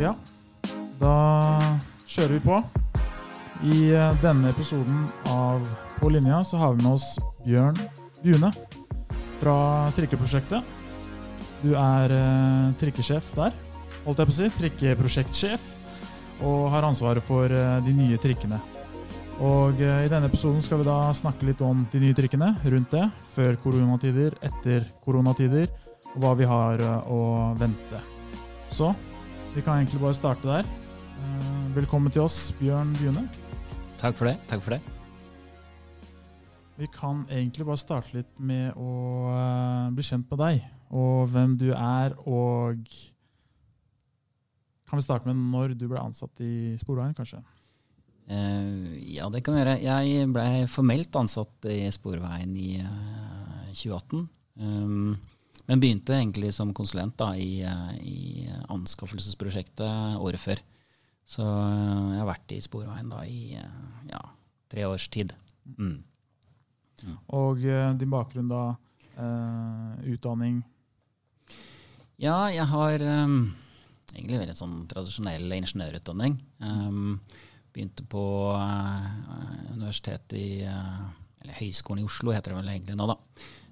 Ja, da kjører vi på. I eh, denne episoden av På linja så har vi med oss Bjørn Bjune fra Trikkeprosjektet. Du er eh, trikkesjef der, holdt jeg på å si. Trikkeprosjektsjef. Og har ansvaret for eh, de nye trikkene. Og eh, i denne episoden skal vi da snakke litt om de nye trikkene, rundt det. Før koronatider, etter koronatider, og hva vi har eh, å vente. Så vi kan egentlig bare starte der. Eh, Velkommen til oss, Bjørn Bjune. Takk for det. Takk for det. Vi kan egentlig bare starte litt med å eh, bli kjent med deg, og hvem du er, og Kan vi starte med når du ble ansatt i Sporveien, kanskje? Eh, ja, det kan vi gjøre. Jeg ble formelt ansatt i Sporveien i eh, 2018. Um, men begynte egentlig som konsulent da, i, eh, i anskaffelsesprosjektet året før. Så eh, jeg har vært i Sporveien da i eh, ja, tre års tid. Mm. Og eh, din bakgrunn da, eh, utdanning Ja, jeg har um, egentlig veldig sånn tradisjonell ingeniørutdanning. Um, begynte på uh, universitetet i uh, Eller Høgskolen i Oslo heter det vel egentlig nå, da.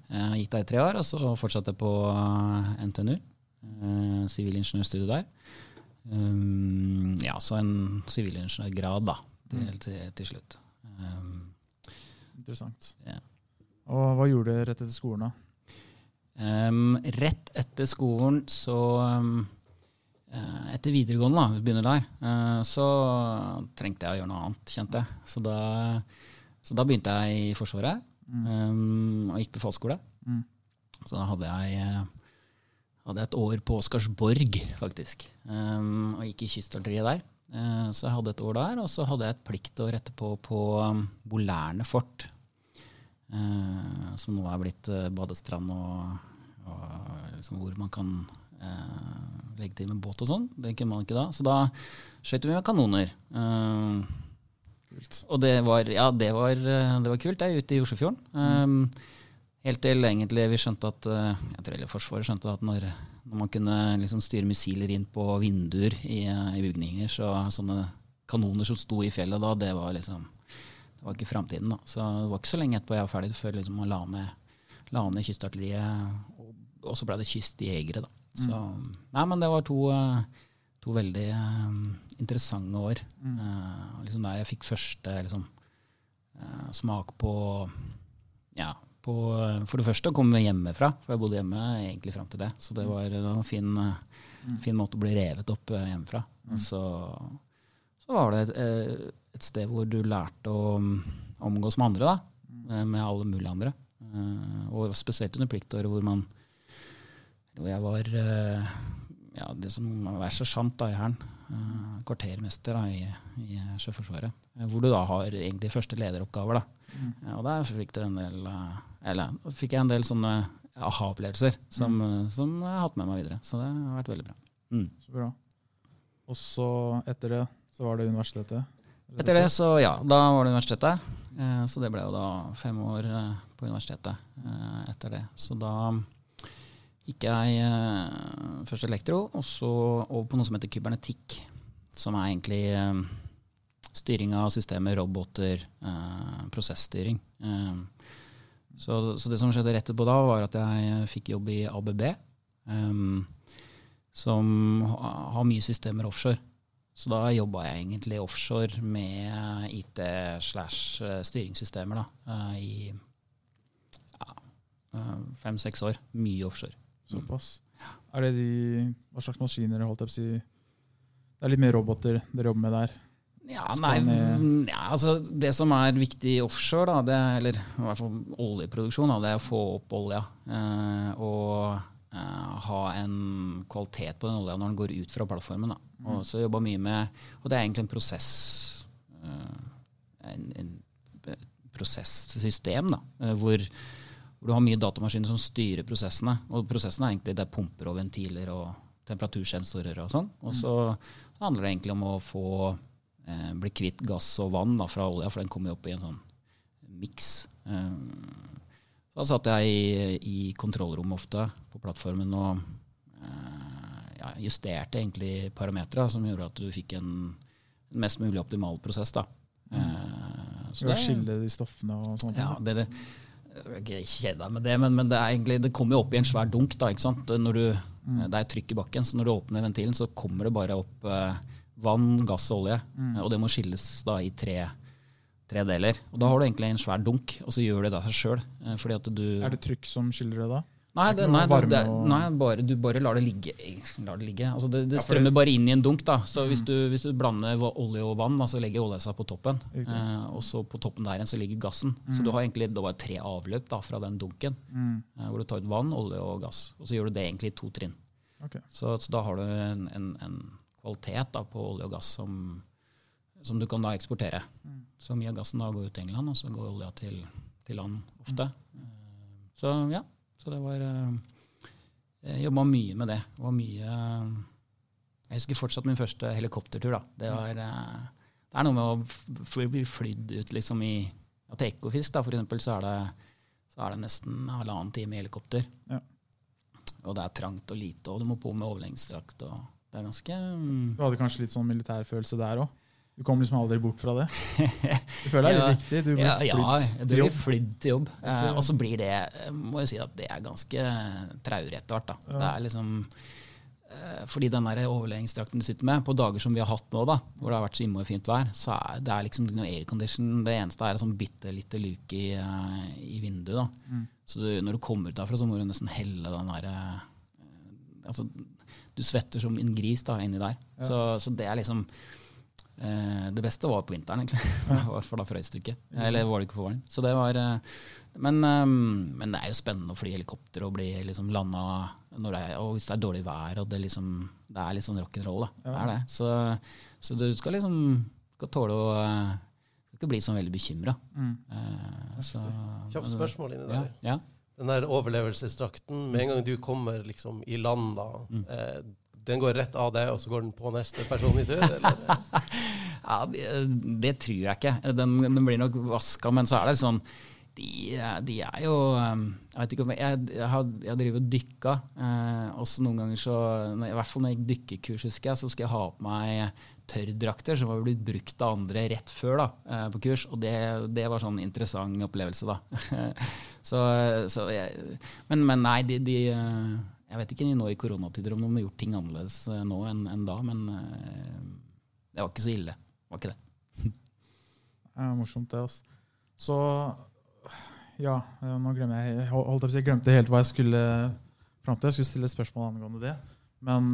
Uh, gikk der i tre år, og så fortsatte jeg på uh, NTNU. uh, Sivilingeniørstudiet der. Um, ja, så en sivilingeniørgrad, da, til, til, til slutt. Um, Interessant. Ja. Og hva gjorde du rett etter skolen, da? Um, rett etter skolen så eh, Etter videregående, da, hvis vi begynner der, uh, så trengte jeg å gjøre noe annet, kjente jeg. Så da, så da begynte jeg i Forsvaret, um, og gikk befalsskole. Mm. Så da hadde jeg, eh, hadde jeg et år på Oscarsborg, faktisk. Um, og gikk i kystartilleriet der. Eh, så jeg hadde et år der, og så hadde jeg et pliktår etterpå på um, Bolærne fort. Eh, som nå er blitt badestrand og, og liksom hvor man kan legge til med båt og sånn. Det kunne man ikke da. Så da skøyt vi med kanoner. Eh, Kult. og det var, ja, det var, eh, det var kult. Det ute i Oslofjorden. Eh, helt til egentlig vi skjønte at eh, Jeg tror hele Forsvaret skjønte at når, når man kunne liksom styre missiler inn på vinduer i, i bygninger, så sånne kanoner som sto i fjellet da, det var liksom det var ikke framtiden. da. Så det var ikke så lenge etterpå jeg var ferdig før liksom man la ned, la ned kystartilleriet. Og, og så ble det kystjegere, da. Så, nei, men det var to, to veldig eh, interessante år. Eh, liksom der jeg fikk første liksom, uh, smak på Ja, på eh, for det første å komme hjemmefra, for jeg bodde hjemme egentlig fram til det. Så det var, det var en fin, eh, fin måte å bli revet opp hjemmefra. Mm. så, så var det et, et sted hvor du lærte å mm, omgås med andre, da. eh, Med alle mulige andre. Uh, Og spesielt under pliktåret hvor man Hvor jeg var ja, det som er sersjant i Hæren. Eh, Kvartermester da i, i Sjøforsvaret. eh, Hvor du da har egentlig første lederoppgaver. da. Mm. Og der fikk du en del eh, Eller fikk jeg en del sånne aha-opplevelser som, mm. som jeg har hatt med meg videre. Så det har vært veldig bra. Mm. Så bra. Og så, etter det, så var det universitetet? Etter det så ja, da var det universitetet. Eh, så det ble jo da fem år på universitetet eh, etter det. Så da gikk jeg uh, først elektro, og så over på noe som heter kybernetikk. Som er egentlig uh, styring av systemer, roboter, uh. Eh, så, så det som skjedde rett etterpå da, var at jeg fikk jobb i ABB. Um, som har mye systemer offshore. Så da jobba jeg egentlig offshore med IT slash styringssystemer da, i ja, fem-seks år. Mye offshore. Såpass. Er det de, hva slags maskiner holdt jeg på å si? Det er litt mer roboter dere jobber med der? Ja, nei, mm, ja, altså Det som er viktig offshore, da, det, er- eller i hvert fall oljeproduksjon, da, det er å få opp olja. Eh, og eh, ha en kvalitet på den olja når den går ut fra plattformen. Da. Og så jobba mye med Og det er egentlig en prosess eh, en, en et prosesssystem da, eh, hvor, hvor du har mye datamaskiner som styrer prosessene. Og prosessene er egentlig det er pumper og ventiler og temperatursensorer og sånn. Og så handler det egentlig om å få eh, bli kvitt gass og vann da, fra olja, for den kommer jo opp i en sånn miks. Eh, da satt jeg i, i kontrollrommet ofte på plattformen og eh, ja, justerte egentlig parametere som gjorde at du fikk en, en mest mulig optimal prosess. da. Eh, Så det skille de stoffene og sånt. ja, det, det, ikke kjede deg med det, men, men det, er egentlig, det kommer jo opp i en svær dunk. da, ikke sant? Når du, Det er trykk i bakken, så når du åpner ventilen, så kommer det bare opp eh, vann, gass og olje. Mm. Og det må skilles da i tre, tre deler. Og da har du egentlig en svær dunk, og så gjør du det av seg sjøl. Du Er det trykk som skiller det da? Nei, Det nei, det, det, nei bare, du bare lar det ligge. Lar det ligge. Altså det, strømmer bare inn i en dunk. da. Så hvis, du, hvis du blander olje og vann, da, så legger olja seg på toppen. Eh, og så på toppen der igjen så ligger gassen. Så du har egentlig var tre avløp da, fra den dunken. Mm. Eh, hvor du tar ut vann, olje og gass. Og så gjør du det egentlig i to trinn. Okay. Så, så da har du en, en, en kvalitet da, på olje og gass som, som du kan da eksportere. Mm. Så mye av gassen da går ut til England, og så går olja til, til land ofte. Eh, Så ja, så det var eh, Jeg jobba mye med det. Det var mye Jeg husker fortsatt min første helikoptertur. da. Det var eh, det er noe med å bli flydd ut liksom i ja, Til Ekofisk, da, for eksempel, så er det, så er det nesten halvannen time i helikopter. Ja. Og det er trangt og lite, og du må på med overlengsdrakt. og Det er ganske mm, Du hadde kanskje litt sånn militærfølelse der òg? Du kommer liksom aldri bort fra det? Du føler det er Ja. litt viktig? Du blir ja, ja, du blir jobb. flydd til jobb. Eh, og så blir det eh, må jeg si at det er ganske traurig etter hvert. Ja. Det er liksom eh, fordi den der overlevingsdrakten du sitter med, på dager som vi har hatt nå, da, hvor det har vært så innmari fint vær, så er det er liksom noe aircondition. Det eneste er en sånn bitte lite luke i, eh, i vinduet. da. Mm. Så du, når du kommer ut derfra, så må du nesten helle den derre altså, Du svetter som en gris da, inni der. Ja. Så, så det er liksom eh, Det beste var på vinteren, egentlig. For da frøs det ikke. Eller var det ikke for varmt. Så det var eh, men, eh, men det er jo spennende å fly helikopter og bli liksom landa når det er, og hvis det er dårlig vær. og Det, liksom, det er litt sånn rock'n'roll. da. Det er det. Så, så du skal liksom skal tåle å eh, skal ikke bli sånn veldig bekymra. Mm. så, Kjapt spørsmål inni Ja, ja. Den der overlevelsesdrakten, med en gang du kommer liksom i land, da, Mm. eh, den går rett av deg, og så går den på neste person i tur? Ja, det, det tror jeg ikke. Den, den blir nok vaska, men så er det sånn de, de er jo um, Jeg vet ikke om jeg, jeg, har, jeg driver og dykka. Eh, også noen ganger så I hvert fall når jeg gikk dykkekurs, husker jeg, så skal jeg ha på meg tørrdrakter som var blitt brukt av andre rett før da, eh, på kurs. Og det, det var sånn interessant opplevelse, da. så, så jeg, men, men nei, de, de eh, Jeg vet ikke nå i koronatider om de har gjort ting annerledes eh, nå enn enn da, men eh, det var ikke så ille. Det var ikke det. Ja, morsomt, det. altså. Så ja, eh, nå glemmer jeg holdt jeg, jeg glemte helt hva jeg skulle fram til. Jeg skulle stille et spørsmål angående det. Men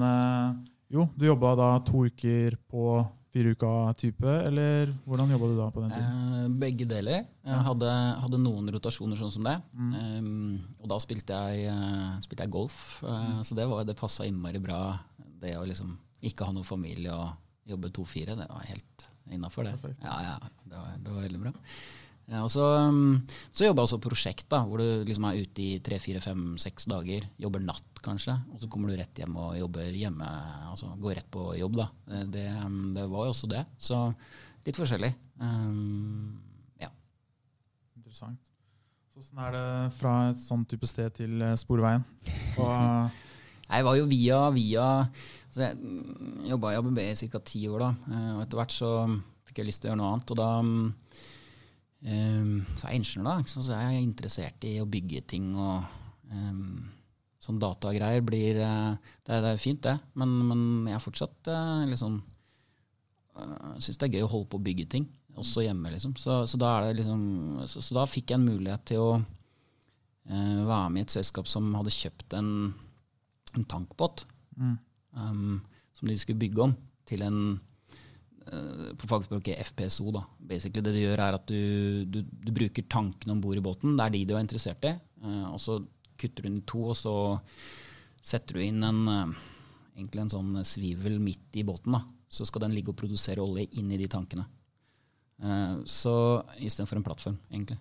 jo, du jobba da to uker på fire uka type, eller hvordan jobba du da på den tiden? Eh, begge deler. Jeg hadde, hadde noen rotasjoner sånn som det. Mm. Um, og da spilte jeg, eh, spilte jeg golf, mm. så det, var- det passa innmari bra. Det å liksom ikke ha noen familie og jobbe to-fire, det var helt innafor, det. Ja, ja, det var, det var veldig bra. Ja, og så um, så jobber jeg også prosjekt, da, hvor du liksom er ute i tre, fire, fem, seks dager. Jobber natt, kanskje. Og så kommer du rett hjem og jobber hjemme. altså Går rett på jobb, da. Det, det, um, var jo også det. Så litt forskjellig. Um, ja. Interessant. Så Hvordan er det fra et sånn type sted til eh, Sporveien? Og, eh, Jeg var jo via via altså Jeg mm, jobba i ABB i ca. ti år, da. eh, Og etter hvert så fikk jeg lyst til å gjøre noe annet. Og da eh, så er jeg ingeniør, da. Så er jeg interessert i å bygge ting og um, sånn datagreier blir eh, det, er- det er fint, det. Men, men jeg er fortsatt eh, sånn uh, Syns det er gøy å holde på å bygge ting, også hjemme, liksom. Så, så, da, er det liksom så, så da fikk jeg en mulighet til å uh, være med i et selskap som hadde kjøpt en, en tankbåt mm, um, som de skulle bygge om til en eh, på fagspråket FPSO. da. Basically Det du gjør, er at du, du, du bruker tankene om bord i båten. Det er de du er interessert i. eh, og så kutter du den i to, og så setter du inn en, eh, egentlig en sånn svivel midt i båten. da. Så skal den ligge og produsere olje inn i de tankene. Så Istedenfor en plattform, egentlig.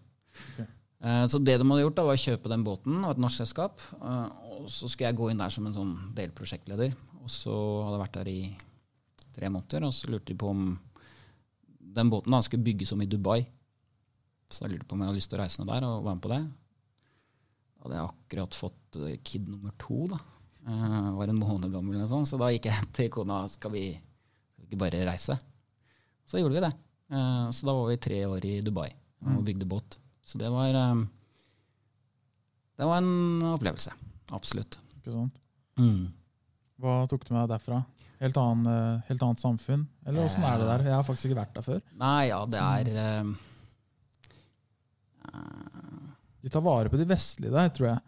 Ok. Eh, Så det de hadde gjort, da, var å kjøpe den båten av et norsk selskap. eh, Og så skulle jeg gå inn der som en sånn delprosjektleder. Og så hadde jeg vært der i tre måneder, og så lurte de på om den båten da skulle bygges om i Dubai. Så jeg lurte på om jeg hadde lyst til å reise ned der og være med på det. Da hadde jeg akkurat fått eh, kid nummer to, da. Eh, var en måned gammel, eller sånt, så da gikk jeg til kona skal vi, skal vi ikke bare reise. Så gjorde vi det. Eh, så da var vi tre år i Dubai og Mm. bygde båt. Så det var, det var en opplevelse. Absolutt. Ikke sant? Mm. Hva tok du med deg derfra? Helt, annen, eh, helt annet samfunn? Eller åssen er det der? Jeg har faktisk ikke vært der før. Nei, ja, det er Uh, De tar vare på de vestlige der, tror jeg.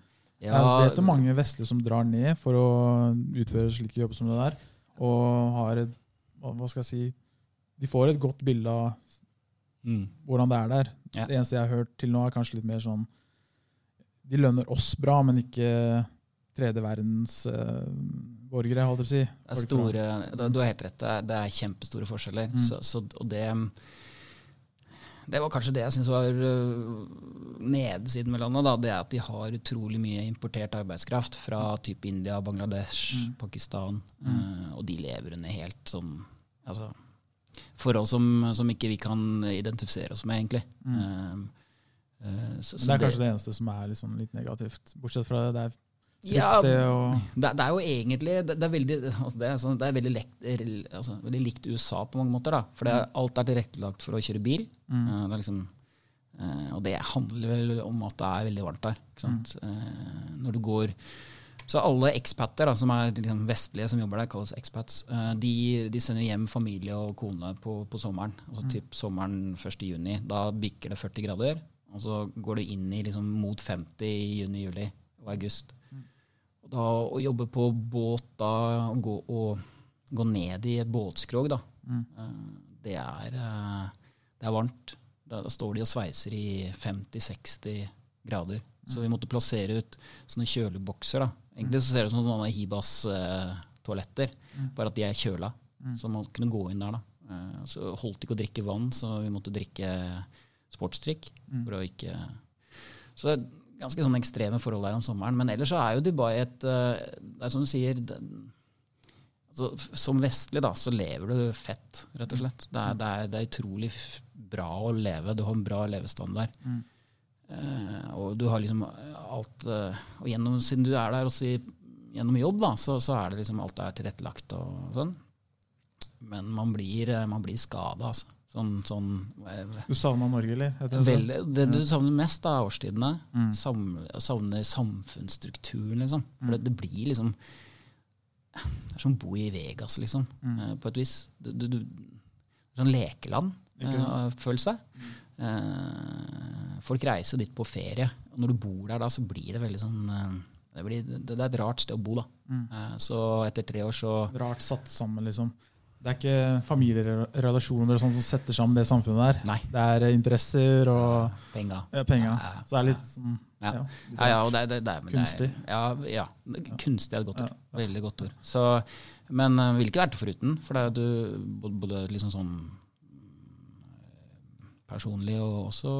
ja, jeg vet om mange vestlige som drar ned for å utføre slike jobber som det der, og har et hva skal jeg si De får et godt bilde av mm. hvordan det er der. Ja. Det eneste jeg har hørt til nå, er kanskje litt mer sånn De lønner oss bra, men ikke tredje verdens eh, borgere, holdt jeg på å si. Det store, du har helt rett, det er, kjempestore forskjeller. Mm. Så, så, og det, det var kanskje det jeg syns var øh, nedsiden med landet. Da, det er at de har utrolig mye importert arbeidskraft fra type India, Bangladesh, Mm. Pakistan. Mm. øh, og de lever under helt sånn altså, forhold som, som ikke vi kan identifisere oss med, egentlig. Mm. Uh, så, så, det er kanskje det eneste som er litt, sånn litt negativt. Bortsett fra det, det er Ja, det, det er jo egentlig det, det er veldig, altså det er sånn, det er veldig, lekt, altså veldig likt USA på mange måter. da, For det er, alt er tilrettelagt for å kjøre bil. mm. Eh, det er liksom, eh, og det handler vel om at det er veldig varmt der. ikke sant? Eh, når du går, Så alle expater da, som er liksom vestlige som jobber der, kalles expats. eh, de, de sender hjem familie og kone på, på sommeren. altså typ sommeren 1. juni. Da bikker det 40 grader. Og så går du inn i liksom mot 50 i juni, juli og august. Og da Å jobbe på båt da, og gå, og gå ned i et båtskrog, da, Mm. eh, det, er, eh, det er varmt. Da, da står de og sveiser i 50-60 grader. Så vi måtte plassere ut sånne kjølebokser. da. Egentlig så ser det ut som sånne Hibas-toaletter, bare at de er kjøla. Så man kunne gå inn der. da. Eh, Så holdt ikke å drikke vann, så vi måtte drikke sportsdrikk. for å ikke... Så det ganske sånn ekstreme forhold der om sommeren. Men ellers så er jo Dubai et eh, Det er som du sier det, altså, Som vestlig da, så lever du fett, rett og slett. Det er, det er, det er utrolig bra å leve. Du har en bra levestandard. Mm. Uh, og du har liksom alt uh, Og gjennom, siden du er der også i, gjennom jobb, da, så, så er det liksom alt er tilrettelagt og sånn. Men man blir, man blir skada, altså. Sånn, sånn eh, Du savna Norge, eller? Vel, det du savner mest, da, er årstidene. Mm. Sam, savner samfunnsstrukturen, liksom. For det, det blir liksom Det er som å bo i Vegas, liksom. Mm. eh, På et vis. Du, du, du, sånn lekeland-følelse. uh, følelse. Eh, folk reiser dit på ferie. Og når du bor der da, så blir det veldig sånn eh, det, blir, det, det er et rart sted å bo, da. Mm. Eh, så etter tre år så Rart satt sammen, liksom. Det er ikke familierelasjoner og sånn som setter sammen det samfunnet der. Nei. Det er eh, interesser og Penga. ja, penga. Ja, ja. Så det er litt sånn Ja. ja, og det, det, det, men Kunstig. Ja, ja, kunstig er et godt ord. Veldig godt ord. Så, men uh, vil ikke vært det foruten. For det er du både, både liksom sånn mm, personlig og også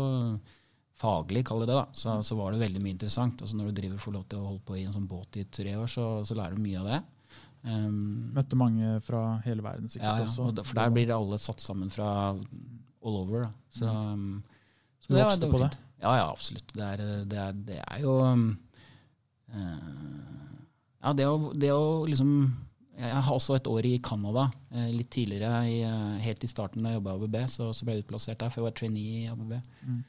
faglig, kall det det, da, så, så var det veldig mye interessant. Altså Når du driver får lov til å holde på i en sånn båt i tre år, så, så lærer du mye av det. Um, Møtte mange fra hele verden sikkert ja, ja, også. og for der blir alle satt sammen fra all over. Da. Så, um, så Du vokste på det? Ja, ja, absolutt. Det er, det er, det er jo eh, Ja, det å, det å liksom Jeg har også et år i Canada. eh, Litt tidligere, i, eh, helt i starten da jeg jobba i ABB, så, så ble jeg utplassert der, for jeg var trainee i ABB. Mm.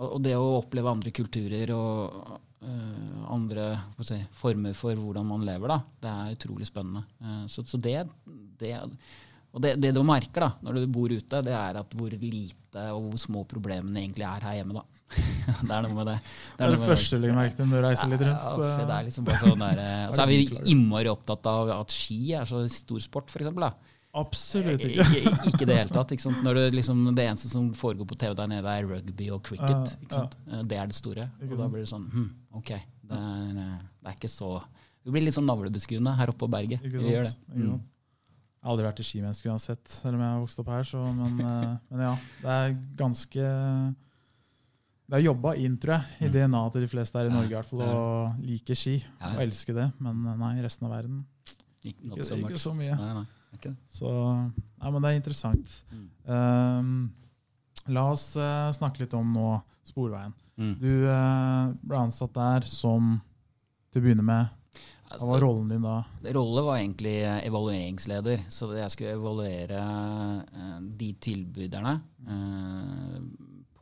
Og, det å oppleve andre kulturer og uh, andre si, former for hvordan man lever, da, det er utrolig spennende. Uh, så, så det, det og det, det du merker da, når du bor ute, det er at hvor lite og hvor små problemene egentlig er her hjemme. da. det er noe med det. Det er det, det første du legger merke til når du reiser litt rundt. Ja, det er liksom bare sånn der, eh, så er vi innmari opptatt av at ski er så stor sport, f.eks. Absolutt ikke. Ikke, ikke det hele tatt. Når det, liksom, det eneste som foregår på TV der nede, er rugby og cricket. Eh, Det er det store. Og da blir det sånn hm, Ok, det er, eh, det er ikke så Vi blir litt sånn navlebeskuende her oppe på berget. Vi gjør det. Mm. Jeg har aldri vært i skimenneske uansett, selv om jeg har vokst opp her. Så, men, eh, men ja, det er ganske Det er jobba inn, tror jeg, i Mm. DNA til de fleste her i Norge i hvert fall, å like ski og elske det. Men eh, nei, resten av verden Ikke, ikke så mye. Nei, nei, det. Så ja, men det er interessant. Mm. Um, la oss uh, snakke litt om nå Sporveien. Mm. Du uh, ble ansatt der som til å begynne med Hva var rollen din da? Rolle var egentlig evalueringsleder. Så jeg skulle evaluere eh, de tilbyderne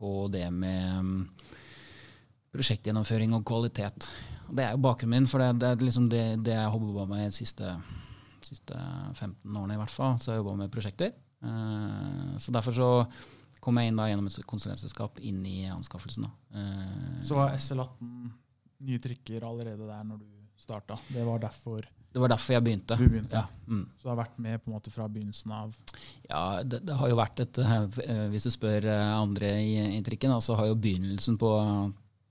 på det med mm, prosjektgjennomføring og kvalitet. Det er jo bakgrunnen min, for det, det er liksom det, det jeg har jobba med de siste, siste 15 årene i hvert fall. Så jeg har jobba med prosjekter. Eh, så derfor så kom jeg inn da gjennom et konsulentselskap inn i anskaffelsen. Da. Eh, Så var SL18 nye trikker allerede der når du starta. Det var derfor det var derfor jeg begynte. du begynte. Ja. Mm. Så du har vært med på en måte fra begynnelsen av. Ja, det, det har jo vært et eh, Hvis du spør andre i, i trikken, så har jo begynnelsen på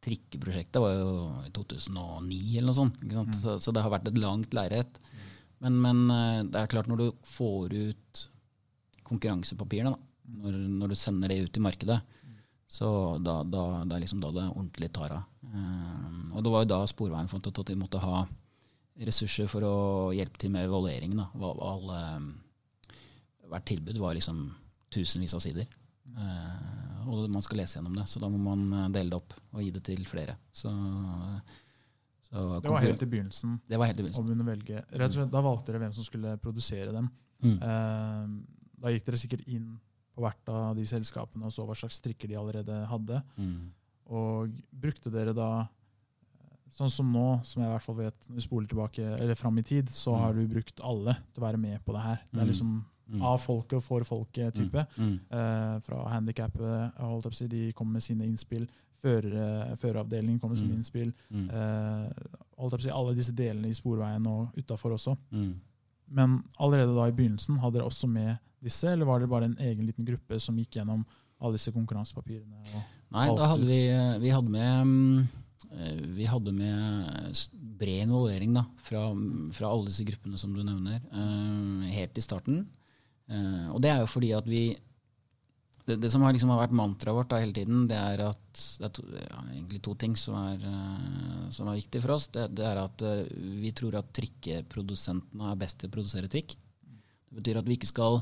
trikkeprosjektet var jo i 2009 eller noe sånt. Sant? Så, så det har vært et langt lerret. Men, men eh, det er klart, når du får ut konkurransepapirene, da, når, når du sender det ut i markedet, så da, da, det er liksom da det ordentlig tar av. Eh, og det var jo da Sporveien fant ut at de måtte ha ressurser for å hjelpe til med evalueringen. Hvert tilbud var liksom tusenvis av sider. Eh, og man skal lese gjennom det, så da må man dele det opp og gi det til flere. Så, så Det var helt i begynnelsen. det var helt i begynnelsen. begynne å velge. Rett og slett, Da valgte dere hvem som skulle produsere dem. Mm. Eh, da gikk dere sikkert inn på hvert av de selskapene og så hva slags strikker de allerede hadde. Mm. Og brukte dere da Sånn som nå, som jeg i hvert fall vet, når vi spoler tilbake, eller fram i tid, så Mm. har du brukt alle til å være med på det her. Det er Mm. liksom Mm. av folket og for folket-type. Mm. Eh, fra si, de kommer med sine innspill. Føreravdelingen kommer med sine Mm. innspill. Mm. Eh, si, alle disse delene i Sporveien og utafor også. Mm. Men allerede da i begynnelsen, hadde dere også med disse, eller var det bare en egen liten gruppe som gikk gjennom alle disse konkurransepapirene? Nei, da hadde vi, vi hadde med eh, vi hadde med bred involvering da, fra, fra alle disse gruppene som du nevner, eh, helt i starten. Eh, og det er jo fordi at vi Det, det som har, liksom har vært mantraet vårt da hele tiden, det er at det er to, ja, egentlig to ting som er, eh, som er viktig for oss. Det, det er at eh, vi tror at trikkeprodusentene er best til å produsere trikk. Det betyr at vi ikke skal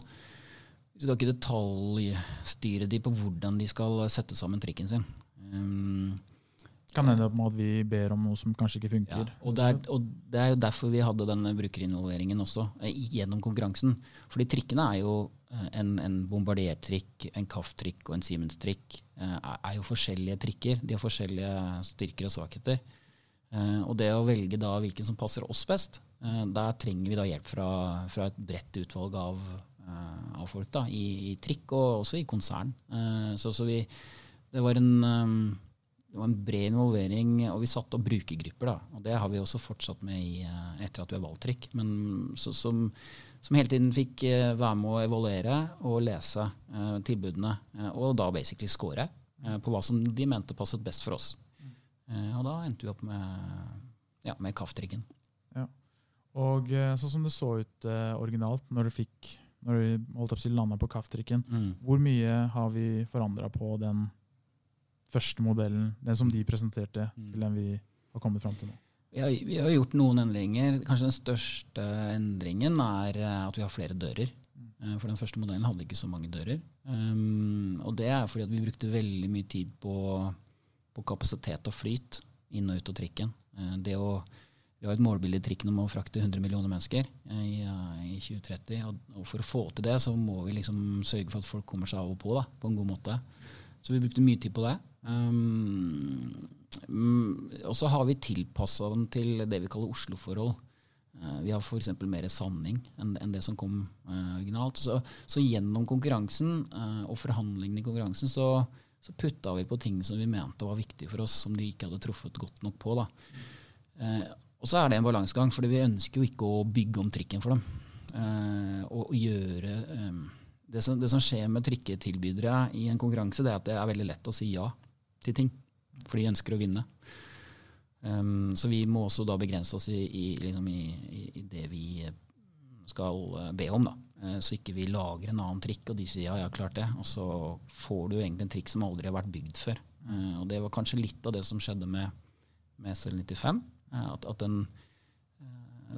vi skal ikke detaljstyre de på hvordan de skal sette sammen trikken sin. Um, kan hende at vi ber om noe som kanskje ikke ja, og, det er, og det er jo derfor vi hadde denne brukerinvolveringen også, eh, gjennom konkurransen. Fordi trikkene er jo en, en Bombardier-trikk, en kafftrikk og en Siemens-trikk. eh, Er, jo forskjellige trikker. De har forskjellige styrker og svakheter. Eh, og det å velge da hvilken som passer oss best, eh, der trenger vi da hjelp fra, fra et bredt utvalg av, eh, av folk da, i, i trikk og også i konsern. Eh, så, så vi, det var en eh, det var en bred involvering, og vi satte opp brukergrupper. da, og Det har vi også fortsatt med i, eh, etter at vi har valgt trikk. Men så, som, som hele tiden fikk eh, være med å evaluere og lese eh, tilbudene. Eh, og da basically score på hva som de mente passet best for oss. Og da endte vi opp med, ja, med KAF-trikken. Og eh, sånn som det så ut originalt når du fikk når vi holdt opp til landa på kaffetrikken, Mm. hvor mye har vi forandra på den første modellen, den som de presenterte, Mm. til den vi har kommet fram til nå? Vi har, vi har gjort noen endringer. Kanskje den største endringen er eh, at vi har flere dører. Eh, For den første modellen hadde ikke så mange dører. Um, og det er fordi at vi brukte veldig mye tid på, på kapasitet og flyt inn og ut av trikken. Eh, Det å, vi har et målbilde i trikken om å frakte 100 millioner mennesker i, i 2030. Og, og for å få til det, så må vi liksom sørge for at folk kommer seg av og på da, på en god måte. Så vi brukte mye tid på det. Um, og så har vi tilpassa den til det vi kaller Oslo-forhold. Eh, vi har f.eks. mer sanning enn det som kom eh, originalt. Så, så gjennom konkurransen eh, og forhandlingene i konkurransen så, så putta vi på ting som vi mente var viktig for oss, som de ikke hadde truffet godt nok på. Og så er det en balansegang, for vi ønsker jo ikke å bygge om trikken for dem. Og, gjøre det, som, det som skjer med trikketilbydere i en konkurranse, det er at det er veldig lett å si ja til ting. For de ønsker å vinne. Um, så vi må også da begrense oss i, i, liksom i, i, det vi skal eh, be om. da. Eh, Så ikke vi lager en annen trikk, og de sier ja, jeg har klart det. Og så får du egentlig en trikk som aldri har vært bygd før. Eh, Og det var kanskje litt av det som skjedde med, med SL95. eh, At, at den,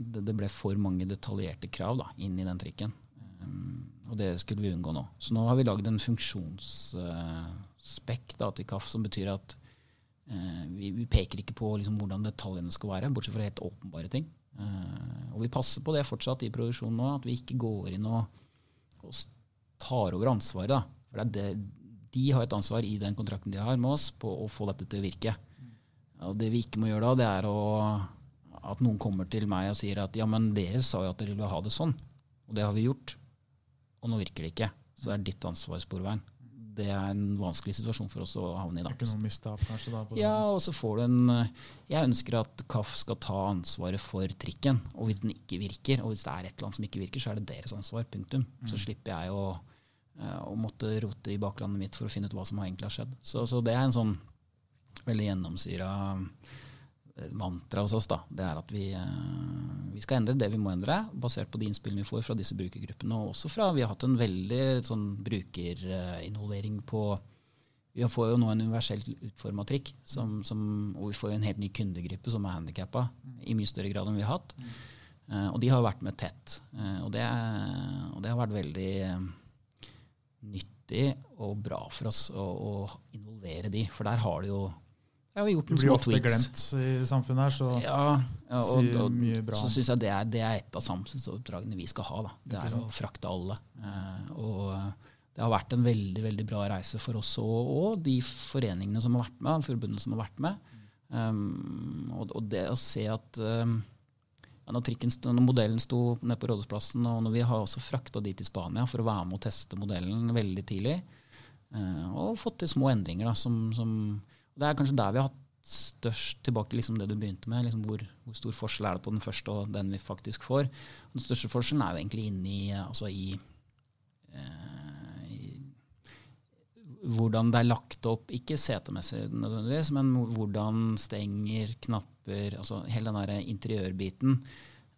det, det ble for mange detaljerte krav da, inn i den trikken. Um, Og det skulle vi unngå nå. Så nå har vi lagd en funksjonsspekk til KAF som betyr at vi, vi peker ikke på liksom, hvordan detaljene skal være, bortsett fra helt åpenbare ting. Eh, og vi passer på det fortsatt i produksjonen nå, at vi ikke går inn og, og tar over ansvaret. Da. For det, de har et ansvar i den kontrakten de har med oss, på å få dette til å virke. Og det vi ikke må gjøre da, det er å, at noen kommer til meg og sier at ja, men dere sa jo at dere ville ha det sånn, og det har vi gjort, og nå virker det ikke. Så det er ditt ansvar, Sporveien. Det er en vanskelig situasjon for oss å havne i. Da. ikke noe mistap, kanskje? da? Ja, og så får du en eh, Jeg ønsker at KAF skal ta ansvaret for trikken. Og hvis den ikke virker, og hvis det er et eller annet som ikke virker, så er det deres ansvar. Punktum. Så slipper jeg å, eh, å måtte rote i baklandet mitt for å finne ut hva som egentlig har skjedd. Så, så det er en sånn veldig gjennomsyra mantra hos oss. da. Det er at vi, eh, vi skal endre det vi må endre, basert på de innspillene vi får fra disse brukergruppene. Og også fra Vi har hatt en veldig sånn brukerinvolvering på vi får jo nå en universelt utforma trikk, som, som, og vi får jo en helt ny kundegruppe som er handikappa, i mye større grad enn vi har hatt. Eh, og de har vært med tett. Eh, og, det, og det har vært veldig nyttig og bra for oss å, å involvere de, for der har de jo har vi gjort Du blir små ofte glemt i samfunnet her, så Ja, ja og, sier og, mye bra så syns jeg det er, det er et av samfunnsoppdragene vi skal ha. Da. Det er å frakte alle. Eh, og det har vært en veldig veldig bra reise for oss og, og de foreningene som har vært med, forbundene som har vært med. Um, og, og det å se at um, ja, når, trikken, når modellen sto nede på Rådhusplassen, og når vi har også frakta de til Spania for å være med og teste modellen veldig tidlig, uh, og fått til små endringer da, som, som og Det er kanskje der vi har hatt størst tilbake liksom det du begynte med. Liksom hvor, hvor stor forskjell er det på den første og den vi faktisk får? Og den største forskjellen er jo egentlig inne i, altså i, eh, i hvordan det er lagt opp, ikke setemessig nødvendigvis, men hvordan stenger, knapper, altså hele den der interiørbiten.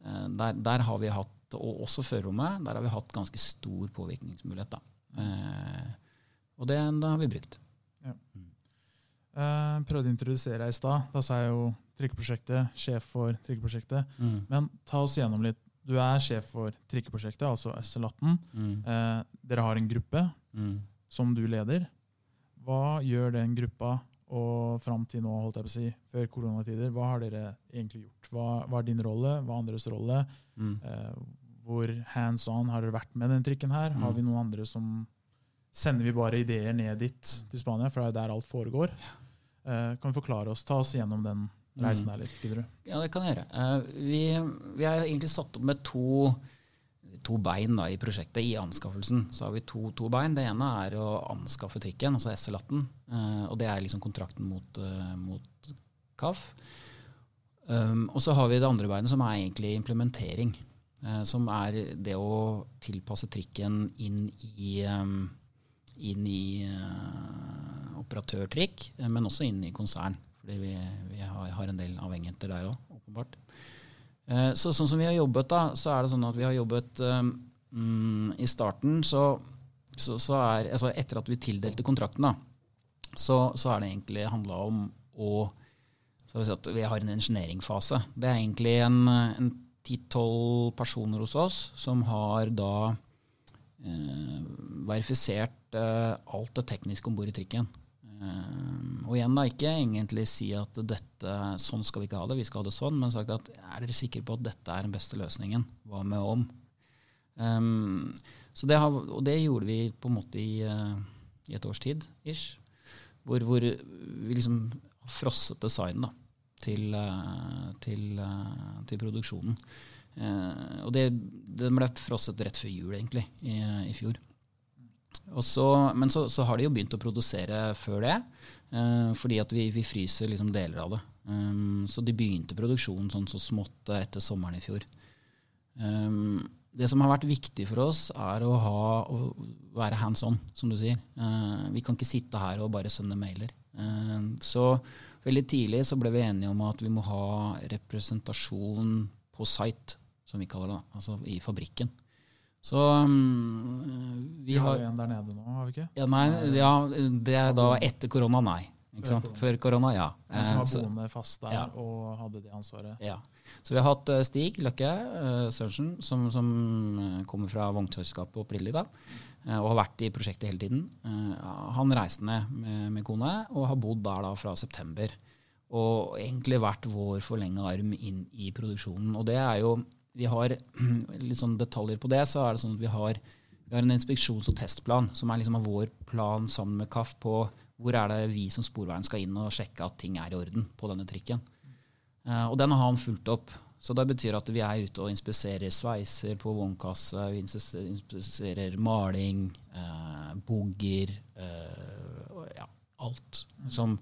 eh, Der, der har vi hatt, og også førerrommet, der har vi hatt ganske stor påvirkningsmulighet. Da. Eh, og det, det har vi brukt. Eh, prøvde å introdusere deg i stad. Da sa jeg jo Trikkeprosjektet, sjef for Trikkeprosjektet. Men ta oss gjennom litt. Du er sjef for Trikkeprosjektet, altså SL18. Mm. Eh, dere har en gruppe Mm. som du leder. Hva gjør den gruppa, og fram til nå, holdt jeg på å si, før koronatider, hva har dere egentlig gjort? Hva, hva er din rolle? Hva er andres rolle? Mm. Eh, hvor hands on har dere vært med den trikken her? Har Mm. vi noen andre som Sender vi bare ideer ned dit til Spania, for det er jo der alt foregår? Eh, kan du forklare oss, ta oss gjennom den reisen her litt, gidder du? Ja, det kan jeg gjøre. Eh, vi, vi er egentlig satt opp med to, to bein da, i prosjektet. I anskaffelsen så har vi to, to bein. Det ene er å anskaffe trikken, altså SL18. eh, og det er liksom kontrakten mot, eh, mot KAF. Um, og så har vi det andre beinet, som er egentlig implementering. eh, som er det å tilpasse trikken inn i, um, inn i eh, operatørtrikk, eh, men også inn i konsern. Fordi vi, vi har, en del avhengigheter der òg, åpenbart. Eh, så sånn som vi har jobbet, da, så er det sånn at vi har jobbet mm, I starten så, så, så er Altså etter at vi tildelte kontrakten, da, så, så er det egentlig handla om å si Vi har en engineeringfase. Det er egentlig en, en 10-12 personer hos oss som har da eh, verifisert eh, alt det tekniske om bord i trikken. Eh, og igjen da, ikke egentlig si at dette, sånn skal vi ikke ha det, vi skal ha det sånn, men sagt at er dere sikre på at dette er den beste løsningen? Hva med om? Um, så det har, og det gjorde vi på en måte i, eh, i et års tid, ish. Hvor, hvor vi liksom frosset design da, til, eh, til, eh, til produksjonen. Eh, og det, den ble frosset rett før jul, egentlig, i, i fjor. Så, men så, så har de jo begynt å produsere før det, eh, fordi at vi, vi fryser liksom deler av det. Um, så de begynte produksjonen sånn så smått etter sommeren i fjor. Um, det som har vært viktig for oss, er å, ha, å være hands on, som du sier. Uh, vi kan ikke sitte her og bare sende mailer. Uh, så veldig tidlig så ble vi enige om at vi må ha representasjon på site, som vi kaller det, altså i fabrikken. Så um, Vi vi har har jo en der nede nå, har vi ikke? ja, nei, ja, det er da etter korona, nei. Før. Før korona, ja. En som har var så- boende fast der ja. og hadde det ansvaret. ja. Så vi har hatt eh, Stig Løkke uh, Sørensen, som, som eh, kommer fra vognselskapet opprinnelig, da, eh, og har vært i prosjektet hele tiden. Eh, han reiste ned med, med kone og har bodd der da fra september. og egentlig vært vår forlenga arm inn i produksjonen. Og det er jo Vi har litt sånn detaljer på det. Så er det sånn at vi har, vi har en inspeksjons- og testplan som er liksom vår plan sammen med KAF på hvor er det vi som Sporveien skal inn og sjekke at ting er i orden på denne trikken. Uh, og den har han fulgt opp. Så det betyr at vi er ute og inspiserer sveiser på vognkasse, vi inspiserer maling, eh, bogger eh, ja, alt. Som,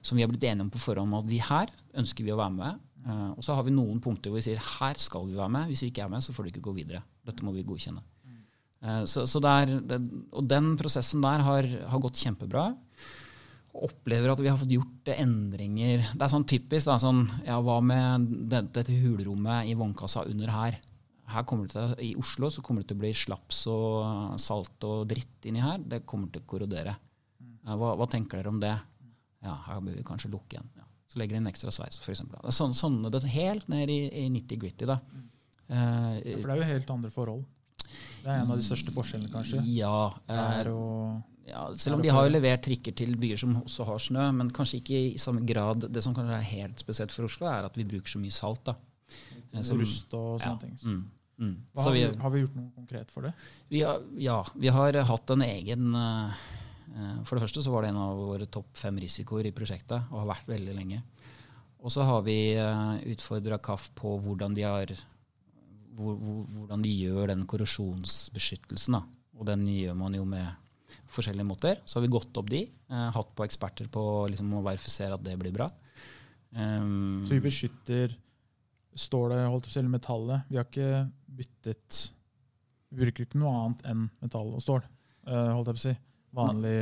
som, vi har blitt enige om på forhånd at vi her ønsker vi å være med. Uh, og så har vi noen punkter hvor vi sier her skal vi være med. Hvis vi ikke er med, så får du ikke gå videre. Dette må vi godkjenne. Så, så der, det, og den prosessen der har, har gått kjempebra opplever at vi har fått gjort endringer. Det er sånn typisk. Da, sånn, ja, Hva med dette, dette hulrommet i vognkassa under her? her kommer det til, I Oslo så kommer det til å bli slaps og salt og dritt inni her. Det kommer til å korrodere. Hva, hva tenker dere om det? Ja, her bør vi kanskje lukke igjen. Ja. Så legger de inn ekstra sveis, f.eks. Sånn, sånne, det er helt ned i, i 90-gritty. da. Uh, for det er jo helt andre forhold. Det er en av de største forskjellene, kanskje. Ja. Uh, ja, selv om de har jo levert trikker til byer som også har snø, men kanskje ikke i samme grad. Det som kanskje er helt spesielt for Oslo, er at vi bruker så mye salt. da. Som, Rust og sånne ja, ting. Mm, mm. Har vi, har, vi, gjort noe konkret for det? Vi har, ja, vi har hatt en egen uh, For det første så var det en av våre topp fem risikoer i prosjektet, og har vært veldig lenge. Og så har vi uh, utfordra KAF på hvordan de, har, hvor, hvor, hvordan de gjør den korrosjonsbeskyttelsen. Da. Og den gjør man jo med forskjellige måter. Så har vi gått opp de. Eh, hatt på eksperter på liksom, å verifisere at det blir bra. Um, så vi beskytter stålet, holdt å si, metallet. Vi har ikke byttet Vi bruker ikke noe annet enn metall og stål, holdt jeg på å si vanlig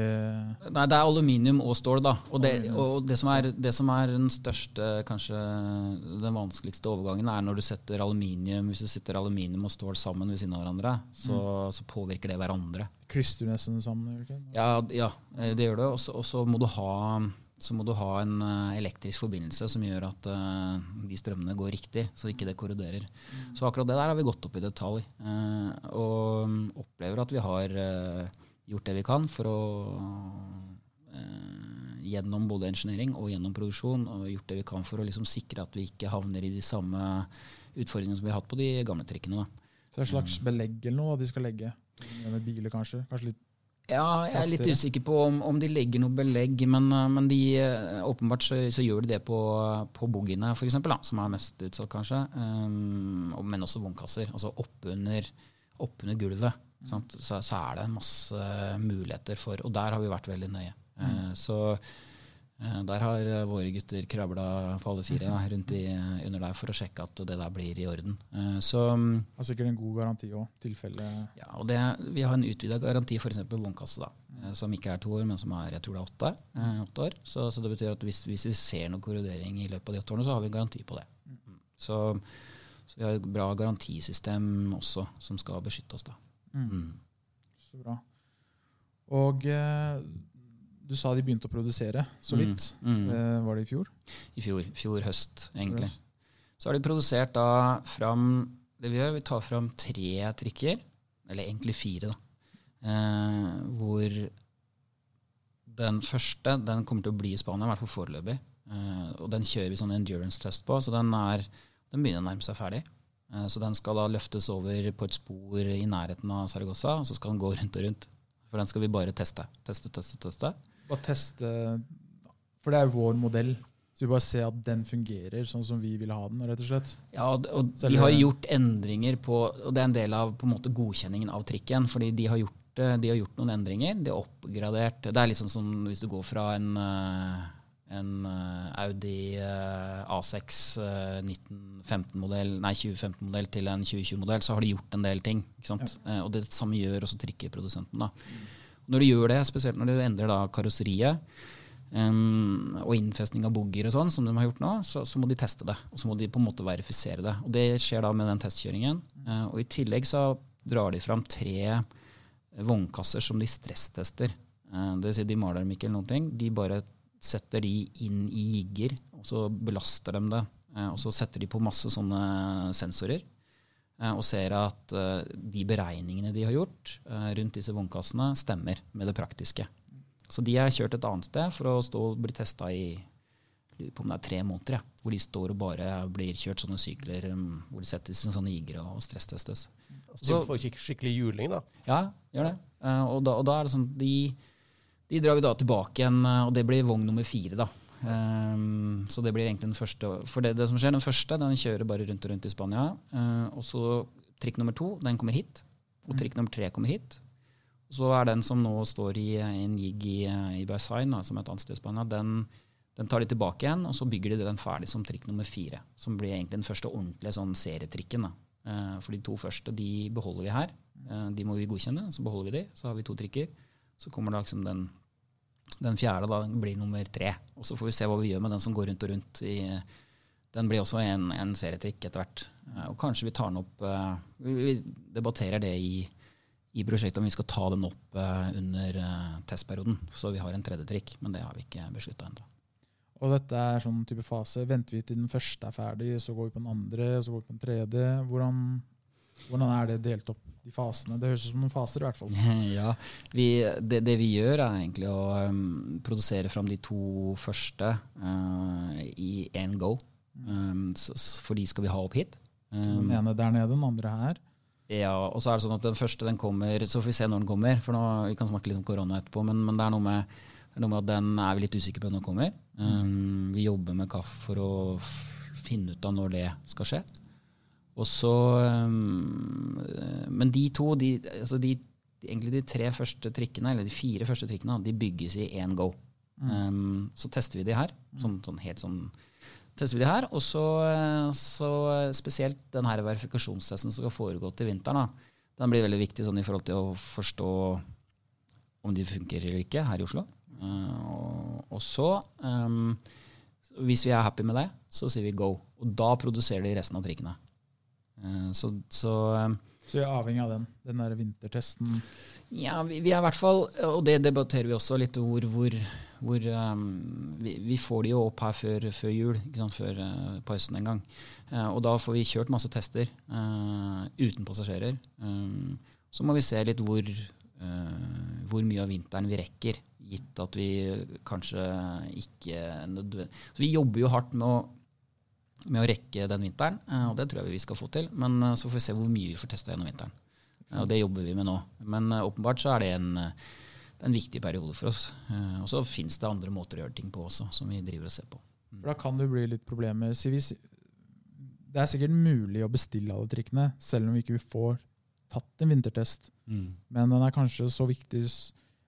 Nei, det er aluminium og stål, da. Og det, og det, som, er, det som, er, den største, kanskje den vanskeligste overgangen, er når du setter aluminium Hvis du setter aluminium og stål sammen ved siden av hverandre, så, mm. så påvirker det hverandre. Klistrer nesten sammen? Ikke? Ja, ja, det gjør det. Og så må du ha så må du ha en uh, elektrisk forbindelse som gjør at uh, de strømmene går riktig, så ikke det korroderer. Mm. Så akkurat det der har vi gått opp i detalj. Uh, og um, opplever at vi har gjort det vi kan for å eh, Gjennom både engineering og gjennom produksjon og gjort det vi kan for å liksom sikre at vi ikke havner i de samme utfordringene som vi har hatt på de gamle trikkene. Da. Så det er et slags belegg eller noe de skal legge? Med biler, kanskje? Kanskje litt ja, jeg er litt usikker på om, om de legger noe belegg, men, eh, men de, eh, åpenbart så, så, gjør de det på, på boogiene, f.eks., som er mest utsatt, kanskje. Um, men også vognkasser. Altså oppunder opp gulvet så, så, er det masse muligheter for Og der har vi vært veldig nøye. Mm. Eh, så eh, der har våre gutter krabla på alle fire da, rundt i, under der for å sjekke at det der blir i orden. Eh, så, har sikkert en god garanti òg, tilfelle Ja, og det, vi har en utvida garanti f.eks. på vognkasse, da, som ikke er to år, men som er jeg tror det er åtte, åtte år. Så, så, det betyr at hvis, hvis, vi ser noe korrodering i løpet av de åtte årene, så har vi en garanti på det. Mm. Så, så vi har et bra garantisystem også som skal beskytte oss. da. Mm. mm. Så bra. Og eh, du sa de begynte å produsere så mm. vidt. Mm. Eh, var det i fjor? I fjor. Fjor høst, egentlig. Så har de produsert da fram Det vi gjør, vi tar fram tre trikker, eller egentlig fire, da. Eh, hvor den første den kommer til å bli i Spania, i hvert fall foreløpig. Eh, og den kjører vi sånn endurance test på, så den, er, den begynner å nærme seg ferdig. Eh, så den skal da løftes over på et spor i nærheten av Saragossa, og så skal den gå rundt og rundt. For den skal vi bare teste. Teste, teste, teste. Bare teste, For det er jo vår modell. Så vi bare ser at den fungerer sånn som vi vil ha den, rett og slett. Ja, og de har gjort endringer på Og det er en del av på en måte godkjenningen av trikken. fordi de har gjort, de har gjort noen endringer. De har oppgradert Det er liksom som hvis du går fra en uh, en uh, Audi uh, A6 uh, 1915-modell, nei 2015-modell til en 2020-modell, så har de gjort en del ting. Ja. og det samme gjør også trikkeprodusenten. Da. Mm. Når du gjør det, spesielt når du endrer da karosseriet um, og innfestning av boogier og sånn, som de har gjort nå, så, så, må de teste det. Og så må de på en måte verifisere det. Og det skjer da med den testkjøringen. Uh, og i tillegg så drar de fram tre vognkasser som de stresstester. det vil si de maler dem ikke eller noen ting. De bare setter de inn i jigger, og så belaster de det. Eh, og så setter de på masse sånne sensorer eh, og ser at eh, de beregningene de har gjort rundt disse vognkassene, stemmer med det praktiske. Så de er kjørt et annet sted for å stå og bli testa i lurer på om det er tre måneder, ja, hvor de står og bare blir kjørt sånne sykler um, hvor de settes i sånne igre og stresstestes. Så de får ikke skikkelig juling, da. Ja, gjør det. Og, da, og da er det sånn de, de drar vi da tilbake igjen, eh, og det blir vogn nummer fire, da. Um, så det blir egentlig den første. For det, det, som skjer, den første den kjører bare rundt og rundt i Spania. Uh, og så trikk nummer to, den kommer hit. Og trikk nummer tre kommer hit. Og så er den som nå står i en jig i, i Bersain, som er et annet sted i Spania, den, den, tar de tilbake igjen, og så bygger de den ferdig som trikk nummer fire. Som blir egentlig den første ordentlige sånn serietrikken. da. Uh, for de to første de beholder vi her. Uh, de må vi godkjenne, så beholder vi de. Så har vi to trikker. Så kommer da liksom den den fjerde da blir nummer tre. Og så får vi se hva vi gjør med den som går rundt og rundt. I, den blir også en, en serietrikk etter hvert. Eh, og kanskje vi tar den opp uh, vi, debatterer det i, i, prosjektet om vi skal ta den opp uh, under testperioden. Så vi har en tredje trikk, men det har vi ikke beslutta ennå. Og dette er sånn type fase. Venter vi til den første er ferdig, så går vi på den andre, så går vi på den tredje. Hvordan, hvordan er det delt opp? De fasene. Det høres ut som noen faser, i hvert fall. ja, vi, det, det, vi gjør, er egentlig å um, produsere fram de to første uh, i én go. Um, så, for de skal vi ha opp hit. Um, den ene der nede, den andre her? Ja, og så er det sånn at den første den kommer, så får vi se når den kommer. For nå, Vi kan snakke litt om korona etterpå, men, men det er noe med, noe med, at den er vi litt usikre på når den kommer. Um, vi jobber med KAF for å finne ut av når det skal skje. Og så um, Men de to, de, altså de, egentlig de tre første trikkene, eller de fire første trikkene, de bygges i én go. Mm. Um, så tester vi de her. Sånn, sånn, helt sånn tester vi de her, Og så, så spesielt den her verifikasjonstesten som skal foregå til vinteren, da, den blir veldig viktig sånn i forhold til å forstå om de funker eller ikke her i Oslo. Uh, og, og, så, um, hvis vi er happy med det, så sier vi go. Og da produserer de resten av trikkene. Eh, så, så, eh, så vi er avhengig av den, den der vintertesten? Ja, vi, vi, er i hvert fall, og det debatterer vi også litt, hvor, hvor, hvor um, vi, vi, får de jo opp her før, før jul, sant, før uh, pausen en gang. Uh, og da får vi kjørt masse tester uh, uten passasjerer. Um, så må vi se litt hvor, hvor mye av vinteren vi rekker, gitt at vi kanskje ikke nødvendig Så vi jobber jo hardt med å med å rekke den vinteren, eh, og det tror jeg vi skal få til. Men eh, så får vi se hvor mye vi får testa gjennom vinteren. Eh, og det jobber vi med nå. Men åpenbart så er det en, en viktig periode for oss. Og så fins det andre måter å gjøre ting på også, som vi driver og ser på. Mm. For Da kan det bli litt problemer. Det er sikkert mulig å bestille alle trikkene, selv om vi ikke får tatt en vintertest. Mm. Men den er kanskje så viktig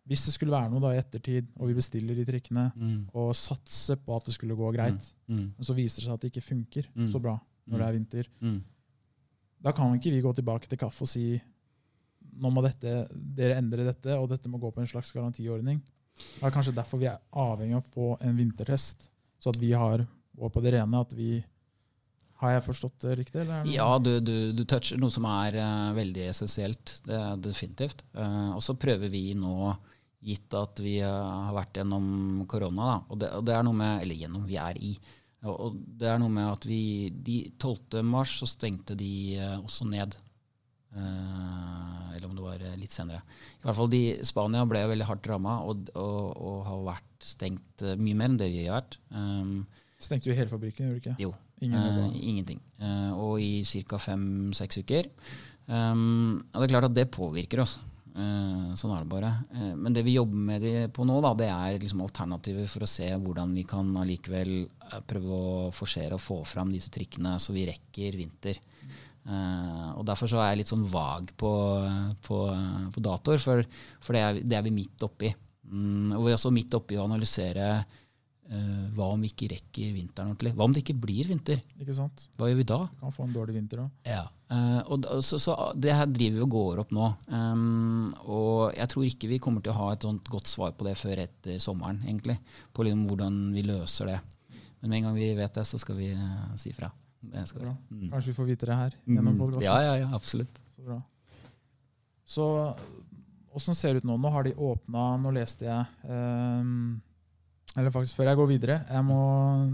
hvis det skulle være noe da i ettertid, og vi bestiller de trikkene, mm. og satser på at det skulle gå greit, mm. mm. så viser det seg at det ikke funker mm. så bra når det er vinter, mm. da kan ikke vi gå tilbake til kaffe og si nå må dette, dere endre dette, og dette må gå på en slags garantiordning. Det er kanskje derfor vi er avhengig av å få en vintertest, så at vi har og på det rene at vi har jeg forstått det riktig? ja, du, du, du, toucher noe som er uh, veldig essensielt. Det er definitivt. Uh, og så prøver vi nå gitt at vi eh, har vært gjennom korona. Da. Og det, og det, er noe med, Eller gjennom, vi er i. Og det er noe med at vi de 12. mars så stengte de eh, også ned. Eh, eller om det var litt senere. I hvert fall de, Spania ble veldig hardt ramma og, og, og, har vært stengt mye mer enn det vi har vært. Um, Stengte jo hele fabrikken, gjorde du ikke? Jo. Ingen uh, ingenting. Uh, og i ca. fem-seks uker. Um, og det er klart at det påvirker oss. Uh, sånn er det bare. Uh, men det vi jobber med de på nå, da, det er liksom alternativer for å se hvordan vi kan allikevel uh, prøve å forsere og få fram disse trikkene så vi rekker vinter. og Derfor så er jeg litt sånn vag på, på, på datoer, for, for det, er, det, er, vi midt oppi. Mm, og vi er også midt oppi å analysere Uh, hva om vi ikke rekker vinteren ordentlig? Hva om det ikke blir vinter? Ikke sant? Hva gjør vi da? Vi kan få en dårlig vinter òg. Ja. Uh, og, så, så, det her driver vi og går opp nå. Um, og jeg tror ikke vi kommer til å ha et sånt godt svar på det før etter sommeren, egentlig. På liksom hvordan vi løser det. Men med en gang vi vet det, så skal vi uh, si fra. Vi. Mm. Kanskje vi får vite det her gjennom mm. podkasten? Ja, ja, ja, absolutt. Så bra. Så åssen ser det ut nå? Nå har de åpna Nå leste jeg um, eller faktisk før jeg går videre, jeg må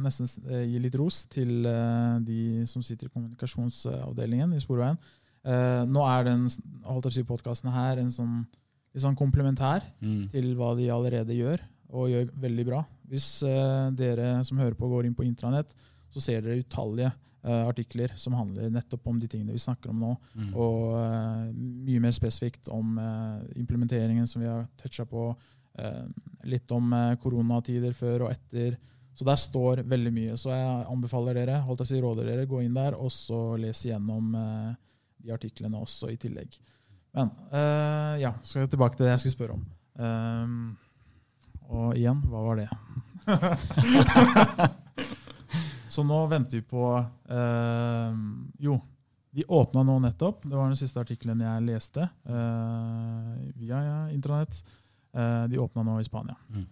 nesten eh, gi litt ros til uh, de som sitter i kommunikasjonsavdelingen i Sporveien. Uh, nå er den holdt si, podkasten her en sånn, litt sånn komplementær mm. til hva de allerede gjør. og gjør veldig bra. Hvis eh, dere som hører på, går inn på intranett, så ser dere utallige eh, artikler som handler nettopp om de tingene vi snakker om nå. Mm. Og eh, mye mer spesifikt om eh, implementeringen som vi har toucha på. Eh, litt om eh, koronatider før og etter. Så der står veldig mye. Så jeg anbefaler dere, holdt jeg si råder dere, gå inn der og så les igjennom eh, de artiklene også i tillegg. Men uh, ja, skal vi tilbake til det jeg skulle spørre om. Um, og igjen, hva var det? så nå venter vi på uh, Jo, de åpna nå nettopp. Det var den siste artikkelen jeg leste uh, via ja, intranett. Eh, de åpna nå i Spania. Mm.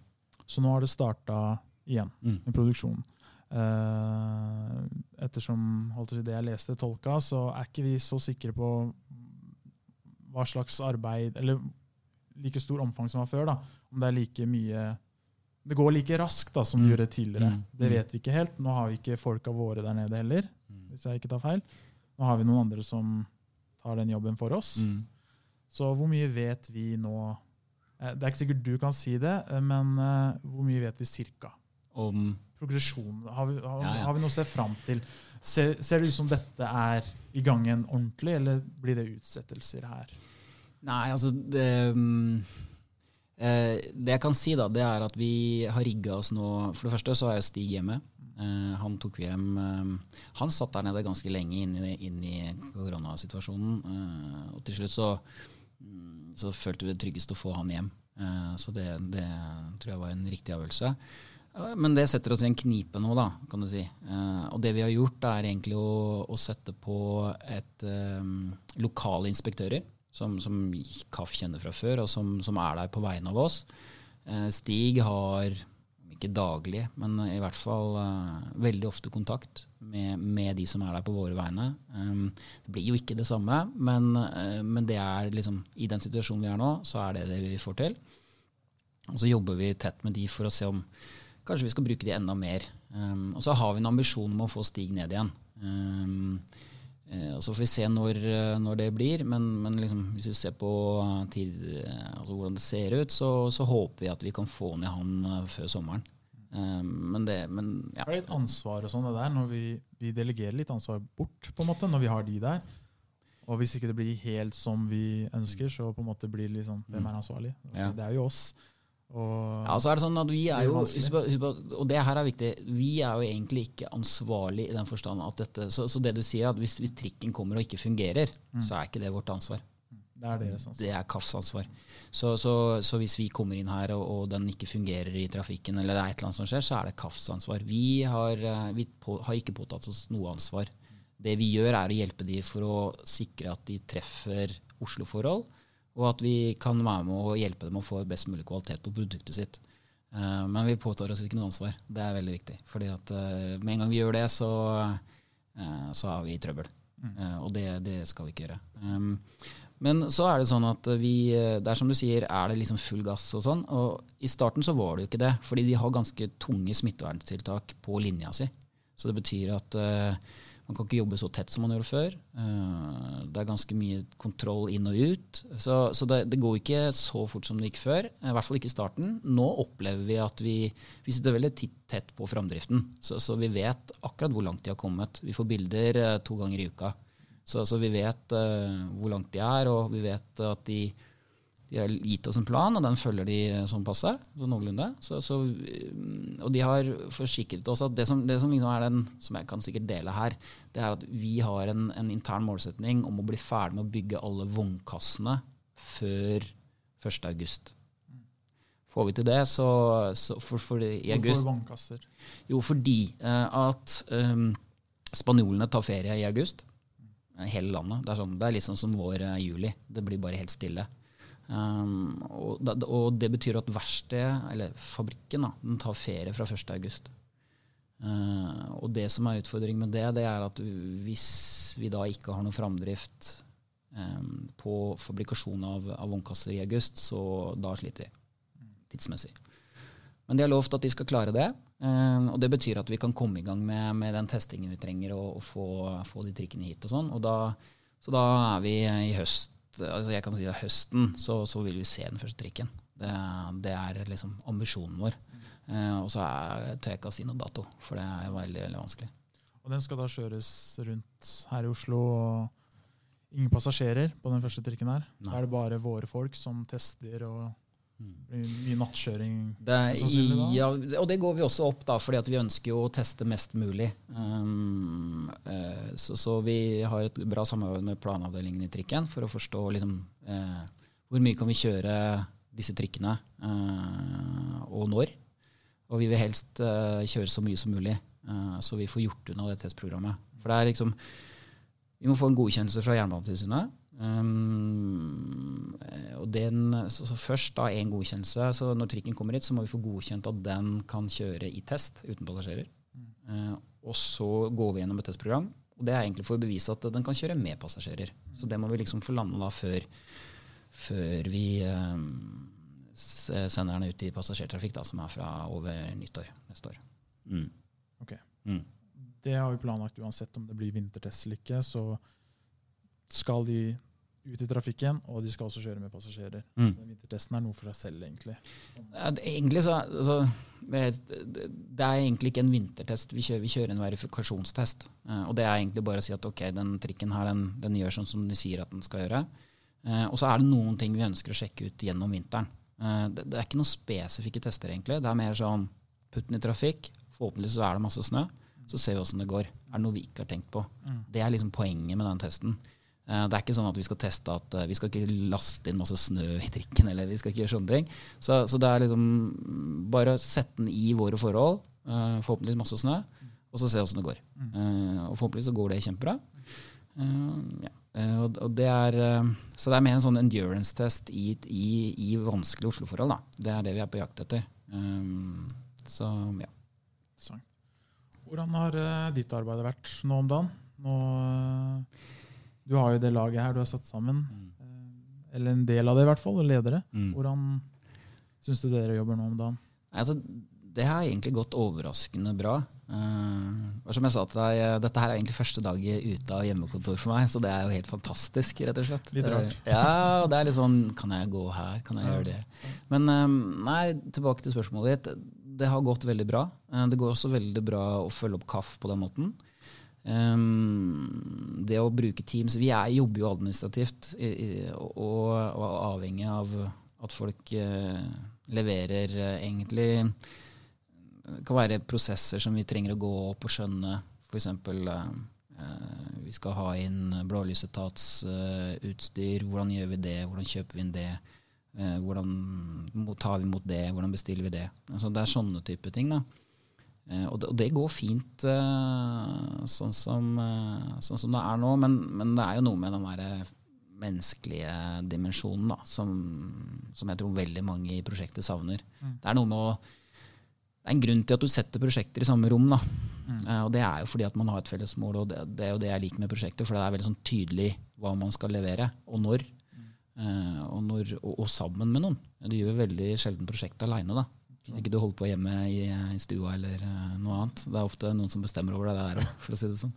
Så nå har det starta igjen Mm. med produksjon. Eh, ettersom det jeg leste, tolka, så er ikke vi så sikre på hva slags arbeid Eller like stor omfang som var før. da, Om det er like mye Det går like raskt da, som det Mm. gjorde tidligere. Mm. Det Mm. vet vi ikke helt. Nå har vi ikke folka våre der nede heller, Mm. hvis jeg ikke tar feil. Nå har vi noen andre som tar den jobben for oss. Mm. Så hvor mye vet vi nå Det er ikke sikkert du kan si det, eh, men eh, hvor mye vet vi cirka? Om Progresjon. Har vi, har, Ja, ja. har vi noe å se fram til? Ser, ser det ut som dette er i gang igjen ordentlig, eller blir det utsettelser her? Nei, altså det, mm, eh, det jeg kan si, da, det er at vi har rigga oss nå For det første så er jo Stig hjemme. Eh, han tok vi hjem eh, Han satt der nede ganske lenge inn i, inn i koronasituasjonen. Eh, og til slutt så, så følte vi det tryggest å få han hjem. Eh, så det, det tror jeg var en riktig avgjørelse. Eh, Men det setter oss i en knipe nå, da, kan du si. Eh, og det vi har gjort, er egentlig å, å sette på et um, lokale inspektører, som, som KAF kjenner fra før, og som, som er der på vegne av oss. Stig har, ikke daglig, men i hvert fall uh, veldig ofte kontakt med, med de som er der på våre vegne. Um, det blir jo ikke det samme, men, uh, men det er liksom, i den situasjonen vi er nå, så er det det vi får til. Og så jobber vi tett med de for å se om kanskje vi skal bruke de enda mer. Um, og så har vi en ambisjon om å få Stig ned igjen. Um, og Så får vi se når, eh, når det blir, men, men liksom, hvis vi ser på eh, tid, eh, altså hvordan det ser ut, så, så håper vi at vi kan få ned han eh, før sommeren. Men det, men ja. Er det et ansvar og sånn det der, når vi, vi delegerer litt ansvar bort, på en måte, når vi har de der? Og hvis ikke det blir helt som vi ønsker, så på en måte blir det sånn, hvem er ansvarlig? Ja. Det er jo oss. Ja, så er det sånn at vi er jo, og det her er viktig, vi er jo egentlig ikke ansvarlig i den forstand at dette Så, så det du sier, at hvis, hvis trikken kommer og ikke fungerer, så er ikke det vårt ansvar. det er deres ansvar. Det er KAFs ansvar. Så, så, så hvis vi kommer inn her og, og den ikke fungerer i trafikken, eller det er et eller annet som skjer, så er det KAFs ansvar. Vi har, eh, vi på, har ikke påtatt oss noe ansvar. Det vi gjør, er å hjelpe de for å sikre at de treffer Oslo-forhold, og at vi kan være med å hjelpe dem å få best mulig kvalitet på produktet sitt. Uh, men vi påtar oss ikke noe ansvar. Det er veldig viktig. Fordi at uh, med en gang vi gjør det, så, uh, så er vi i trøbbel. Eh, og det, det skal vi ikke gjøre. Um, men så er det sånn at vi, det er som du sier, er det liksom full gass og sånn. Og i starten så var det jo ikke det, fordi de har ganske tunge smitteverntiltak på linja si. Så det betyr at man kan ikke jobbe så tett som man gjorde før. Eh, det er ganske mye kontroll inn og ut. Så, så det, det går ikke så fort som det gikk før. I hvert fall ikke i starten. Nå opplever vi at vi, vi sitter veldig tett på framdriften. Så, så vi vet akkurat hvor langt de har kommet. Vi får bilder eh, to ganger i uka. Så, så vi vet eh, hvor langt de er, og vi vet at de, de har gitt oss en plan, og den følger de som sånn passe. Så noenlunde. Så, så, mm, og de har forsikret oss at det som, det som liksom er den, som jeg kan sikkert dele her, det er at vi har en, en intern målsetning om å bli ferdig med å bygge alle vognkassene før 1. august. Får vi til det, så, så for, for i august Hvorfor vannkasser? jo, fordi eh, at um, spanjolene tar ferie i august. Eh, Hele landet. Det er, sånn, det er litt sånn som vår eh, juli. Det blir bare helt stille. Um, og, og det betyr at verkstedet, eller fabrikken, da, den tar ferie fra 1. august. Eh, og det som er utfordringen med det, det er at hvis vi da ikke har noe framdrift um, på fabrikasjon av, av vognkasser i august, så da sliter vi tidsmessig. Men de har lovt at de skal klare det. Um, og det betyr at vi kan komme i gang med, med den testingen vi trenger og, og få, få de trikkene hit og sånn. Så da er vi i høst altså jeg kan si at høsten så, så vil vi se den første trikken. Det, det er liksom ambisjonen vår. Eh, og så tør jeg ikke å si noe dato, for det er veldig, veldig vanskelig. Og den skal da kjøres rundt her i Oslo. og Ingen passasjerer på den første trikken her. Da Nei. er det bare våre folk som tester, og mye nattkjøring. Det ja, og det går vi også opp, da, fordi at vi ønsker jo å teste mest mulig. Um, uh, så, så vi har et bra samarbeid med planavdelingen i trikken for å forstå liksom, uh, hvor mye kan vi kjøre disse trikkene, uh, og når. Og vi vil helst kjøre så mye som mulig, så vi får gjort unna det testprogrammet. For det er liksom Vi må få en godkjennelse fra Jernbanetilsynet. Um, og den, så, så først da en godkjennelse. Så når trikken kommer hit, så må vi få godkjent at den kan kjøre i test uten passasjerer. Uh, og så går vi gjennom et testprogram. Og det er egentlig for å bevise at den kan kjøre med passasjerer. Så det må vi liksom få landa da før, før vi um, sender den ut i passasjertrafikk, da, som er fra over nyttår neste år. Mm. Ok. Mm. Det har vi planlagt uansett om det blir vintertest eller ikke. Så skal de ut i trafikken, og de skal også kjøre med passasjerer. Mm. Vintertesten er noe for seg selv, egentlig. Ja, det, egentlig så, altså, det, er egentlig ikke en vintertest. Vi kjører, vi kjører en verifikasjonstest. Eh, og det er egentlig bare å si at ok, den trikken her den, den gjør sånn som de sier at den skal gjøre. Eh, og så er det noen ting vi ønsker å sjekke ut gjennom vinteren. Eh, det, det er ikke noen spesifikke tester, egentlig. Det er mer sånn putt den i trafikk. Forhåpentligvis så er det masse snø. Så ser vi åssen det går. Er det noe vi ikke har tenkt på? Mm. Det er liksom poenget med den testen. Eh, Det er ikke sånn at vi skal teste at eh, vi skal ikke laste inn masse snø i trikken. eller vi skal ikke gjøre sånne ting. Så, så det er liksom mm, bare å sette den i våre forhold, eh, forhåpentligvis masse snø, og så se åssen det går. Eh, Og forhåpentligvis så går det kjempebra. Ja. Det er, så det er mer en sånn endurance-test i, i, i vanskelige Oslo-forhold. da. Det er det vi er på jakt etter. Så ja. Hvordan har ditt arbeid vært nå om dagen? Nå, du har jo det laget her du har satt sammen. mm. Eller en del av det, i hvert fall. og Ledere. Mm. Hvordan syns du dere jobber nå om dagen? Altså, det har egentlig gått overraskende bra. Uh, som jeg sa til deg, eh, Dette her er egentlig første dag ute av hjemmekontor for meg, så det er jo helt fantastisk. rett og slett. Litt rart. Uh, ja, og det er litt sånn Kan jeg gå her? Kan jeg Ja. gjøre det? Men um, nei, tilbake til spørsmålet ditt. Det har gått veldig bra. Uh, det går også veldig bra å følge opp KAF på den måten. Um, det å bruke Teams Vi er, jobber jo administrativt i, i, og, og er avhengig av at folk uh, leverer uh, egentlig Det kan være prosesser som vi trenger å gå opp og skjønne. F.eks. Uh, vi skal ha inn blålysetatsutstyr. hvordan gjør vi det? Hvordan kjøper vi inn det? Eh, hvordan tar vi imot det? Hvordan bestiller vi det? Altså, det er sånne type ting. da. Eh, og, det, går fint eh, sånn, som, eh, sånn som det er nå, men, men det er jo noe med den derre menneskelige dimensjonen da, som, som jeg tror veldig mange i prosjektet savner. Det er noe med å det er en grunn til at du setter prosjekter i samme rom. Da. Eh, og Det er jo fordi at man har et felles mål, og det, det er jo det jeg liker med prosjekter. For det er veldig sånn tydelig hva man skal levere, og når. Eh, og, når og, og sammen med noen. Du gjør veldig sjelden prosjekt aleine. Hvis ikke du holder på hjemme i, i stua eller uh, noe annet. Det er ofte noen som bestemmer over deg der òg, for å si det sånn.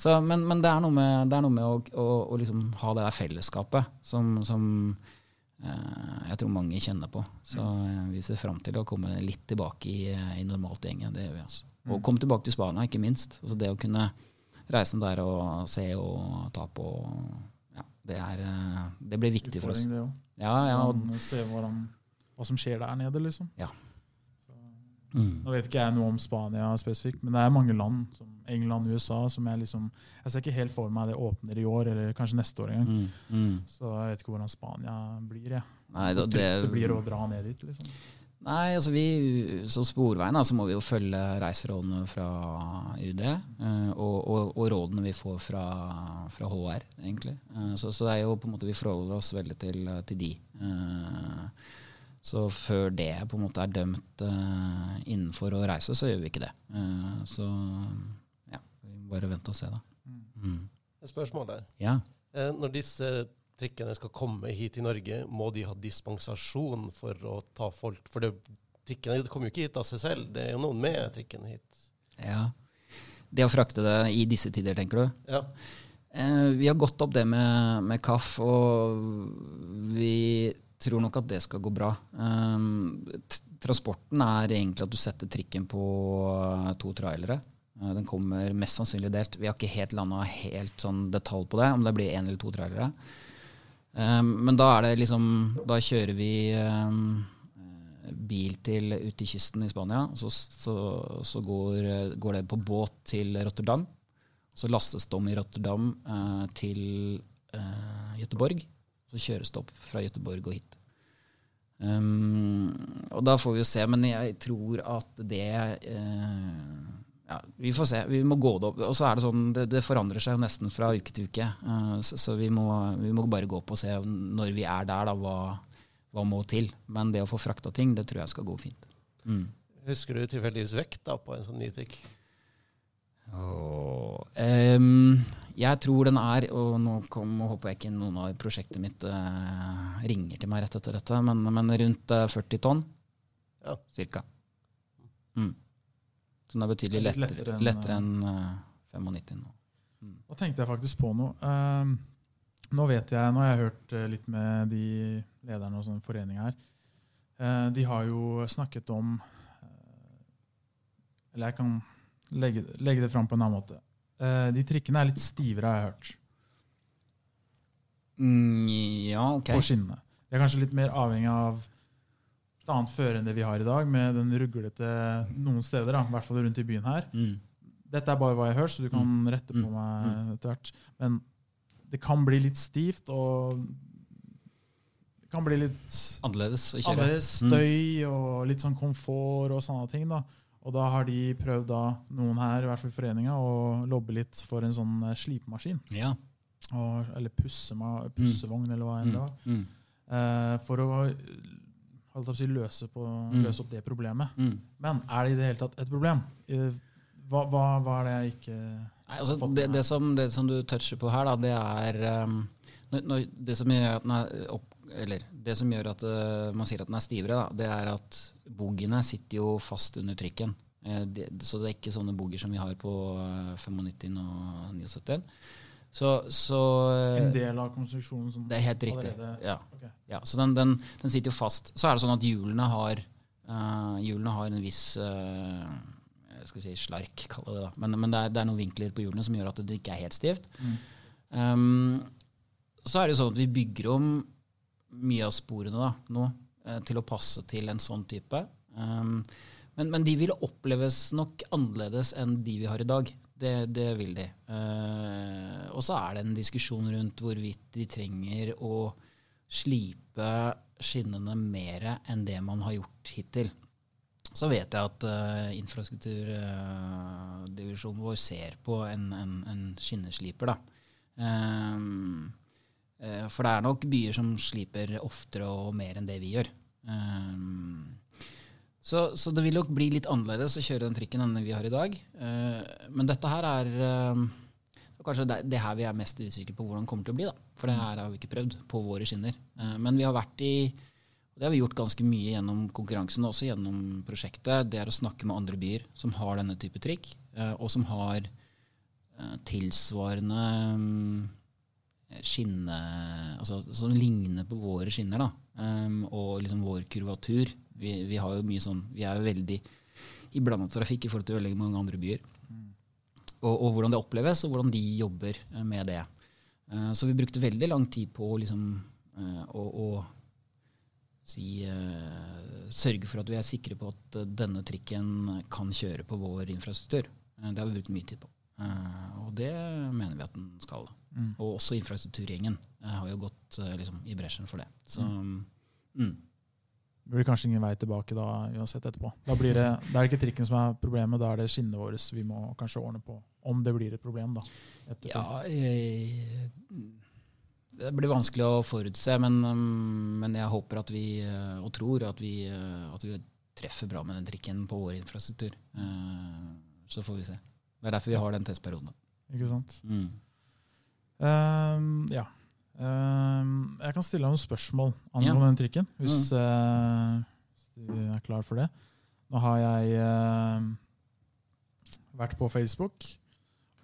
Så, men, men det er noe med, det er noe med å, å, å liksom ha det der fellesskapet som, som uh, jeg tror mange kjenner på. Så uh, vi ser fram til å komme litt tilbake i, i normalt gjeng. Det gjør vi altså. Og komme tilbake til Spania, ikke minst. Altså det å kunne reise der og se og ta på ja, det, er, det blir viktig for oss. Det. Ja, ja, Se hva som skjer der nede, liksom. Ja. Mm, nå vet ikke jeg noe om Spania spesifikt, men det er mange land, som England USA, som jeg liksom Jeg ser ikke helt for meg det åpner i år, eller kanskje neste år engang. mm, mm. Så jeg vet ikke hvordan Spania blir, jeg. Nei, da, det, det blir å dra ned dit, liksom. Nei, altså vi, så Sporveien da, så må vi jo følge reiserådene fra UD, eh, og, og, og rådene vi får fra, fra HR, egentlig. Eh, så, så det er jo på en måte vi forholder oss veldig til, til de. Så før det på en måte er dømt uh, innenfor å reise, så gjør vi ikke det. Uh, så ja, vi bare vente og se, da. Mm. Et spørsmål der. Ja. Uh, Når disse trikkene skal komme hit i Norge, må de ha dispensasjon for å ta folk? For det, trikkene kommer jo ikke hit av seg selv, det er jo noen med trikken hit. ja. Det å frakte det i disse tider, tenker du? Ja. Vi har gått opp det med, med kaff, og vi tror nok at det skal gå bra. Um, transporten er egentlig at du setter trikken på uh, to trailere. Uh, den kommer mest sannsynlig delt. Vi har ikke helt landa helt sånn detalj på det, om det blir én eller to trailere. Um, men da er det liksom Da kjører vi um, eh, bil til ut til kysten i Spania. Så, så, så går, eh, går det på båt til Rotterdam. Så lastes det om i Rotterdam eh, til uh, Göteborg. Så kjøres det opp fra Göteborg og hit. Um, og da får vi jo se, men jeg tror at det uh, ja, Vi får se. Vi må gå det opp. Og så er det sånn, det, det forandrer seg nesten fra uke til uke. Uh, så så vi, må, vi må bare gå opp og se når vi er der, da, hva, hva må til. Men det å få frakta ting, det tror jeg skal gå fint. Mm. Husker du tilfeldigvis vekt da, på en sånn ny trikk? Oh, ehm, jeg tror den er, og nå kom, håper jeg ikke noen av prosjektet mitt eh, ringer til meg rett etter dette, men, men rundt eh, 40 tonn Ja. cirka. Mm. Så den er betydelig Det er litt lettere, enn, lettere enn, enn eh, 95 nå. Da tenkte jeg faktisk på noe. Ehm, nå vet jeg, nå har jeg hørt eh, litt med de lederne og sånn forening her. Uh, de har jo snakket om uh, Eller jeg kan legge, legge det fram på en annen måte. Eh, de trikkene er litt stivere, har jeg hørt, Mm, ja, ok. på skinnene. De er kanskje litt mer avhengig av et annet føre enn det vi har i dag, med den ruglete noen steder, da, i hvert fall rundt i byen her. Mm. Dette er bare hva jeg har hørt, så du kan rette på Mm. meg etter hvert. Men det kan bli litt stivt, og det kan bli litt Annerledes annerledes støy og litt sånn komfort og sånne ting. da. Og da har de prøvd, da, noen her, i hvert fall foreninga, å lobbe litt for en sånn eh, slipemaskin. Ja. Og, eller pussevogn, eller hva enn det Mm. var. Mm. Uh, for å si, løse, på, Mm. løse opp det problemet. Mm. Men er det i det hele tatt et problem? Eh, Hva, hva, hva er det jeg ikke Nei, altså, det, det, som, det som du toucher på her, da, det er um, når, når, Det som gjør at den er opp, Eller det som gjør at uh, man sier at den er stivere, da, det er at bogiene sitter jo fast under trikken. Eh, det, så det er ikke sånne bogier som vi har på uh, 95 og 79. Så, så En del av konstruksjonen som Det er helt riktig. Ja. Okay. Ja, så den, den, den sitter jo fast. Så er det sånn at hjulene har, uh, hjulene har en viss uh, skal si slark, kalle det da. Men, men det, er, det er noen vinkler på hjulene som gjør at det ikke er helt stivt. Mm. Um, så er det jo sånn at vi bygger om mye av sporene da, nå eh, til å passe til en sånn type. Um, men, men de vil oppleves nok annerledes enn de vi har i dag. Det, det vil de. Uh, og så er det en diskusjon rundt hvorvidt de trenger å slipe skinnene mer enn det man har gjort hittil. Så vet jeg at uh, infrastrukturdivisjonen vår ser på en, en, en skinnesliper. Da. Eh, for det er nok byer som sliper oftere og mer enn det vi gjør. Ehm, så, så det vil nok bli litt annerledes å kjøre den trikken enn vi har i dag. Eh, men dette her er eh, kanskje det, her vi er mest usikre på hvordan det kommer til å bli. Da. For det her har vi ikke prøvd på våre skinner. Eh, men vi har vært i og det har vi gjort ganske mye gjennom konkurransen og også gjennom prosjektet. Det er å snakke med andre byer som har denne type trikk, eh, og som har eh, tilsvarende skinne altså, Som ligner på våre skinner, da. Um, og liksom vår kurvatur. Vi, vi har jo mye sånn Vi er jo veldig i blanda trafikk i forhold til veldig mange andre byer. Og, og hvordan det oppleves, og hvordan de jobber eh, med det. Uh, så vi brukte veldig lang tid på liksom, uh, å, å si, uh, sørge for at vi er sikre på at denne trikken kan kjøre på vår infrastruktur. Det har vi brukt mye tid på. Og det mener vi at den skal. Mm. Og også infrastrukturgjengen eh, har jo gått eh, liksom, i bresjen for det. Så mm. Det blir kanskje ingen vei tilbake da uansett etterpå. Da blir det, da er det ikke trikken som er problemet, da er det skinnene våre vi må kanskje ordne på. Om det blir et problem, da. etterpå. Ja, jeg, det blir vanskelig å forutse, men, um, men jeg håper at vi, eh, og tror at vi, eh, at vi treffer bra med den trikken på vår infrastruktur. Eh, Så får vi se. Det er derfor vi har den testperioden. Ikke sant? Mm. Ehm, ja. Um, jeg kan stille deg noen spørsmål angående den trikken, hvis, eh, hvis du er klar for det. Nå har jeg uh, vært på Facebook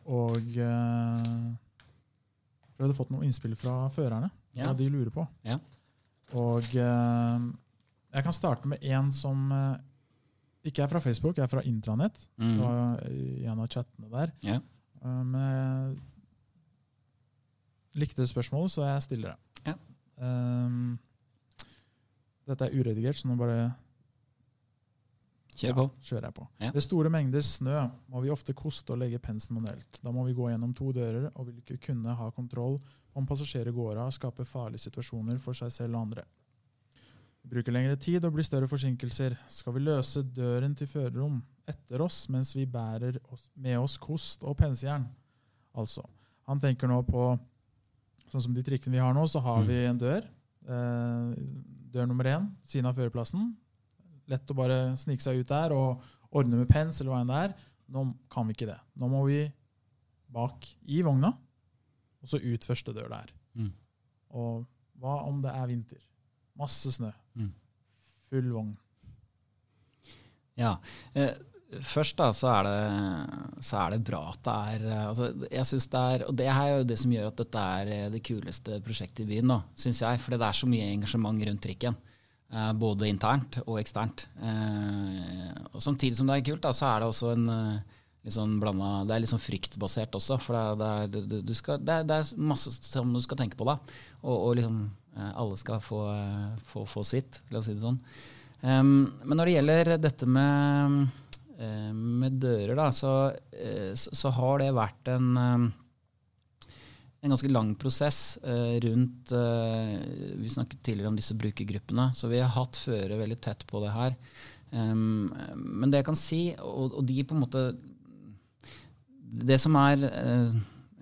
og uh, prøvd å få noen innspill fra førerne. Ja. Hva de lurer på. Ja. Og uh, jeg kan starte med en som eh, ikke er fra Facebook, jeg er fra intranett. Mm. I en av chattene der. Ja. Men likte spørsmålet, så jeg stiller det. Ja. Um, dette er uredigert, så nå bare Kjør på. kjører jeg på. Ja. Ved store mengder snø må vi ofte koste og legge pensen manuelt. Da må vi gå gjennom to dører og vil ikke kunne ha kontroll om passasjerer går av og skaper farlige situasjoner for seg selv og andre. Vi bruker lengre tid og blir større forsinkelser. Skal vi løse døren til førerrom etter oss mens vi bærer oss, med oss kost og pensejern? Altså, han tenker nå på Sånn som de trikkene vi har nå, så har Mm. vi en dør. Eh, dør nummer én, siden av førerplassen. Lett å bare snike seg ut der og ordne med pens eller hva enn det er. Nå kan vi ikke det. Nå må vi bak i vogna, og så ut første dør der. Mm. Og hva om det er vinter? Masse snø. Mm. Full vogn. Ja. Eh, først da, så er, det, så er det bra at det er eh, altså, jeg synes det er, Og det er jo det som gjør at dette er eh, det kuleste prosjektet i byen, syns jeg. For det er så mye engasjement rundt trikken. Eh, både internt og eksternt. Og Samtidig som det er kult, da, så er det også en litt sånn blanda, det er litt sånn fryktbasert også. For det er, det, er, det, er, masse som du skal tenke på da. Og, og liksom alle skal få, få, få sitt, la oss si det sånn. Um, men når det gjelder dette med, med dører, da, så, eh, så, så har det vært en, eh, en ganske lang prosess eh, rundt eh, Vi snakket tidligere om disse brukergruppene, så vi har hatt føre veldig tett på det her. Men det jeg kan si, og, og de på en måte Det som er eh,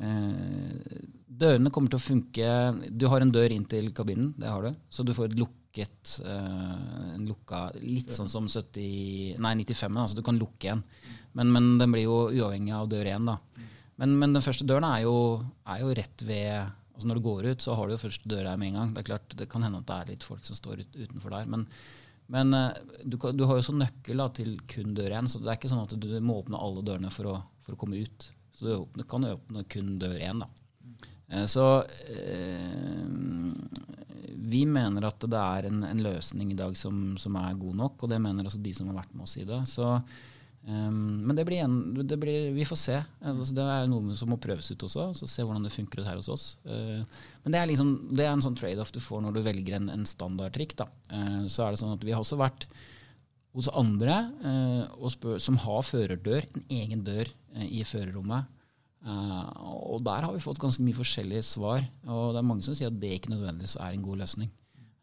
eh, Dørene kommer til å funke Du har en dør inn til kabinen, det har du. Så du får et lukket eh, en lukka, Litt sånn som 70, nei, 95, altså du kan lukke en. Men, men den blir jo uavhengig av dør én. Men, men den første døren er jo, er jo rett ved altså Når du går ut, så har du jo første dør der med en gang. Det er klart, det kan hende at det er litt folk som står ut, utenfor der. Men, men eh, du, du har jo også nøkkel da, til kun dør én, så det er ikke sånn at du må åpne alle dørene for å, for å komme ut. Så du åpner, kan åpne kun dør én. da. Eh, Så eh, vi mener at det er en, en løsning i dag som, som er god nok, og det mener også de som har vært med oss i det. Så, eh, men det blir, en, det blir Vi får se. Altså, det er noe som må prøves ut også, så se hvordan det funker ut her hos oss. Eh, Men det er, liksom, det er en sånn trade-off du får når du velger en, en standardtrikk. da. Eh, Så er det sånn at vi har også vært hos andre og spør, som har førerdør, en egen dør i førerrommet. Eh, og der har vi fått ganske mye forskjellige svar. Og det er mange som sier at det ikke nødvendigvis er en god løsning.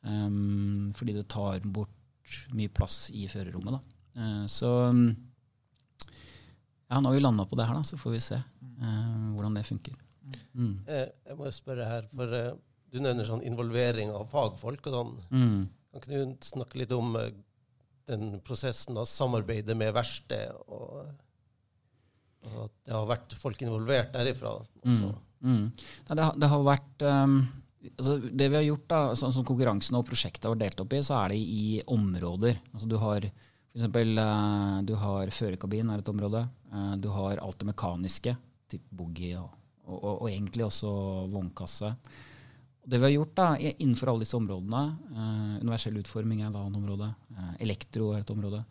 Um, fordi det tar bort mye plass i førerrommet. Eh, så um, ja, nå har vi landa på det her, da, så får vi se uh, hvordan det funker. Mm. Jeg må spørre her, for uh, du nevner sånn involvering av fagfolk og sånn. Mm. Kan ikke du snakke litt om den prosessen av samarbeidet med verksted, og, og at det har vært folk involvert derifra? Mm. Mm. Nei, det, har, det har vært um, altså Det vi har gjort, da, sånn som konkurransen og prosjektet har vært delt opp i, så er det i områder. Altså du har f.eks. eh, du har førerkabin er et område. eh, du har alt det mekaniske, typ boogie og, og, og, og egentlig også vognkasse. Det vi har gjort da, innenfor alle disse områdene, eh, universell utforming er et annet område, elektro er et område,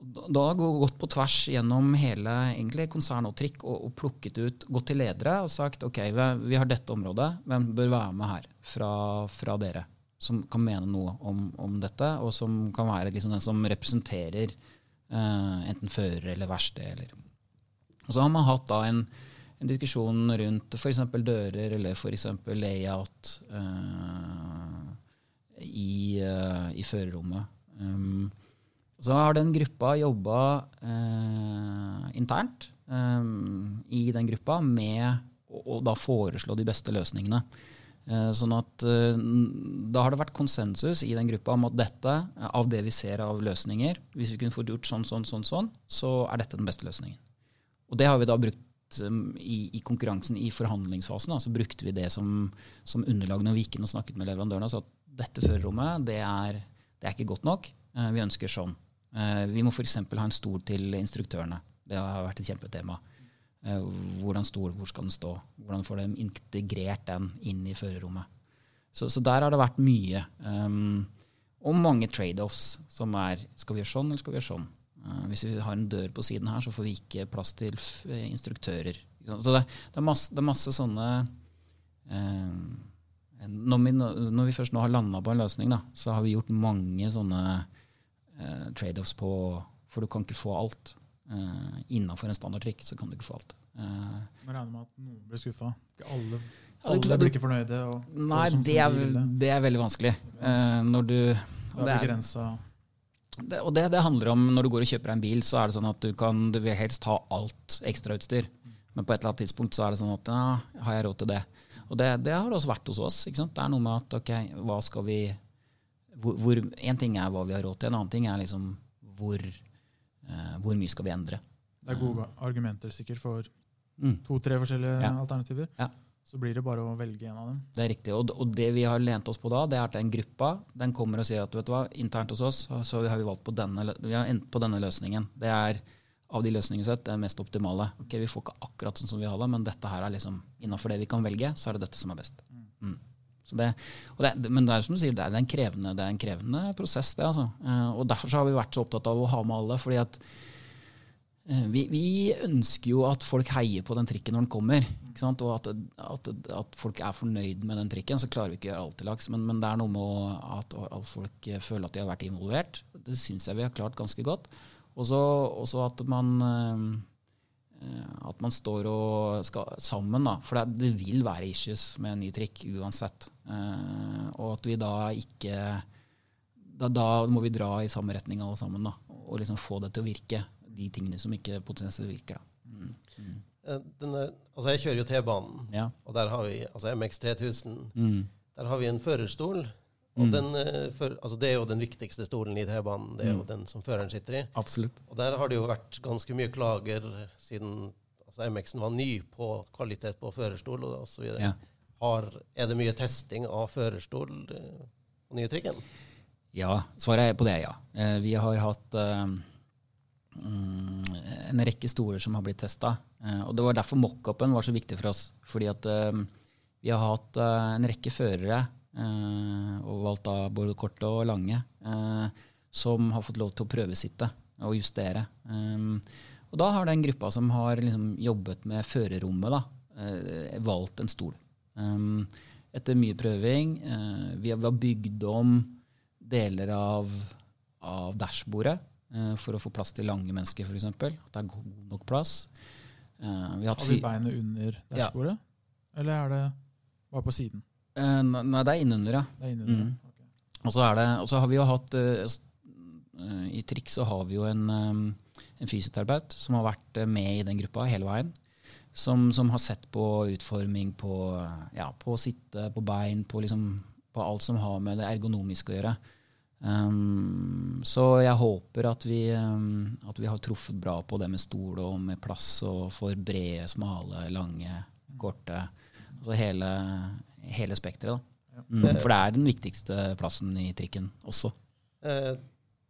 da gått på tvers gjennom hele egentlig konsern og trikk og, og plukket ut, gått til ledere og sagt ok, vi, vi har dette området, hvem bør være med her fra, fra dere? Som kan mene noe om, om dette, og som kan være liksom den som representerer eh, enten fører eller verksted. Eller. Og så har man hatt da en, en diskusjon rundt f.eks. dører eller f.eks. layout eh, i, eh, i førerrommet. Um, så har den gruppa jobba eh, internt eh, i den gruppa med å, å da foreslå de beste løsningene. Eh, sånn at eh, Da har det vært konsensus i den gruppa om at dette, eh, av det vi ser av løsninger Hvis vi kunne fått gjort sånn, sånn, sånn, sånn, så er dette den beste løsningen. Og det har vi da brukt um, i, i konkurransen i forhandlingsfasen. Da, så brukte vi det som, som underlag når vi gikk inn og snakket med leverandørene. Så at dette førerrommet det er, det er ikke godt nok. Eh, vi ønsker sånn. Eh, vi må f.eks. ha en stol til instruktørene. Det har vært et kjempetema. Eh, hvordan stol, hvor skal den stå? Hvordan får de integrert den inn i førerrommet? Så, så der har det vært mye. Um, og mange trade-offs som er skal vi gjøre sånn eller skal vi gjøre sånn. Uh, hvis vi har en dør på siden her, så får vi ikke plass til instruktører. Så det, det, er, masse, det er, masse, sånne um, når, vi, når, vi, først nå har landa på en løsning, da, så har vi gjort mange sånne uh, trade-offs på For du kan ikke få alt. Eh, Innafor en standardtrikk så kan du ikke få alt. Eh, Man regner med at noen blir skuffa. Ikke alle alle blir ikke fornøyde? Og, nei, og det, er, det, er, veldig vanskelig. Eh, når du og det, er, det, og det, det, handler om når du går og kjøper deg en bil, så er det sånn at du, kan, du vil helst ha alt ekstrautstyr. Men på et eller annet tidspunkt så er det sånn at ja, har jeg råd til det? Og det, det har også vært hos oss. Det er noe med at ok, hva skal vi hvor, hvor, En ting er hva vi har råd til, en annen ting er liksom hvor, uh, hvor mye skal vi endre. Det er gode argumenter sikkert for mm. to-tre forskjellige ja. alternativer. Ja. Så blir det bare å velge en av dem. Det er riktig. Og, og det vi har lent oss på da, det er at den gruppa den kommer og sier at vet du hva, internt hos oss så har vi valgt på denne, vi har endt på denne løsningen. Det er av de løsningene sett det mest optimale. Ok, Vi får ikke akkurat sånn som vi har det, men dette her er liksom innafor det vi kan velge, så er det dette som er best. Mm. Det, det, men det er som du sier, det er en krevende, er en krevende prosess. det altså. Eh, og Derfor har vi vært så opptatt av å ha med alle. fordi at Eh, vi, vi, ønsker jo at folk heier på den trikken når den kommer. Og at, at, at, folk er fornøyd med den trikken. Så klarer vi ikke å gjøre alt til laks. Men, men, det er noe med at, at, folk føler at de har vært involvert. Det syns jeg vi har klart ganske godt. Og så at man eh, at man står og skal sammen. Da. For det, det, vil være issues med en ny trikk uansett. Eh, og at vi da ikke da, da, må vi dra i samme retning alle sammen da, og liksom få det til å virke de tingene som ikke potensielt virker. Mm. Mm. Eh, denne, altså jeg kjører jo T-banen, ja. og der har vi altså MX3000. Mm. Der har vi en førerstol. Og mm. den, eh, for, altså det er jo den viktigste stolen i T-banen. Det er jo mm. den som føreren sitter i. Absolutt. Og der har det jo vært ganske mye klager siden altså MX-en var ny på kvalitet på førerstol osv. Ja. er det mye testing av førerstol eh, på nye trikken? Ja, svaret på det er ja. Vi har hatt um, en rekke stoler som har blitt testa. Eh, og det var derfor mockupen var så viktig for oss. Fordi at um, vi har hatt eh, en rekke førere, og valgt da både korte og lange, som har fått lov til å prøvesitte og justere. Og da har den gruppa som har liksom jobbet med førerrommet, da, valgt en stol. Etter mye prøving. Vi har bygd om deler av, av dashbordet Eh, for å få plass til lange mennesker, f.eks. At det er god nok plass. Uh, vi har, har vi beinet under dashbordet, ja. eller er det bare på siden? Uh, nei, det er innunder, ja. Det er innunder, mm. okay. Og så har vi jo hatt uh, I Trikk så har vi jo en, um, en fysioterapeut som har vært med i den gruppa hele veien. Som, som har sett på utforming på, ja, på å sitte, på bein, på, liksom, på alt som har med det ergonomiske å gjøre. Um, så jeg håper at vi, um, at vi, har truffet bra på det med stol og med plass og for brede, smale, lange, korte. Altså hele, hele spekteret. Ja. Mm, for det er den viktigste plassen i trikken også. Eh,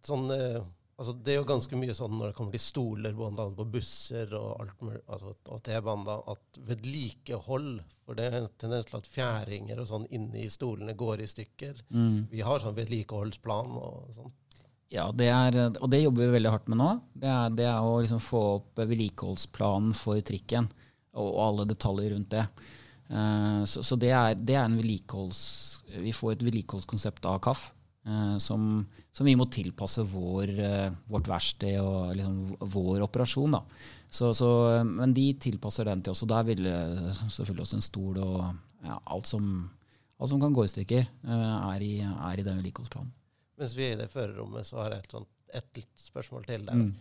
sånn, eh, altså det er jo ganske mye sånn når det kommer til stoler, bl.a. på busser og, alt, altså, og T-baner, at vedlikehold For det er en tendens til at fjæringer og sånn inni stolene går i stykker. Mm. Vi har sånn vedlikeholdsplan og sånn. Ja, det er, og det jobber vi veldig hardt med nå. Det er, det er å liksom få opp vedlikeholdsplanen for trikken og, og alle detaljer rundt det. Uh, så, så det, er, det, er, en vedlikeholds... Vi får et vedlikeholdskonsept av KAF Eh, som, som, vi må tilpasse vår, eh, vårt verksted og liksom vår operasjon. Da. Så, så, men de tilpasser den til oss, og der vil selvfølgelig også en stol og ja, alt, som, alt, som, kan gå i stykker, eh, er i, er i den vedlikeholdsplanen. Mens vi er i det førerrommet, så har jeg et, sånt, et litt spørsmål til der. Mm.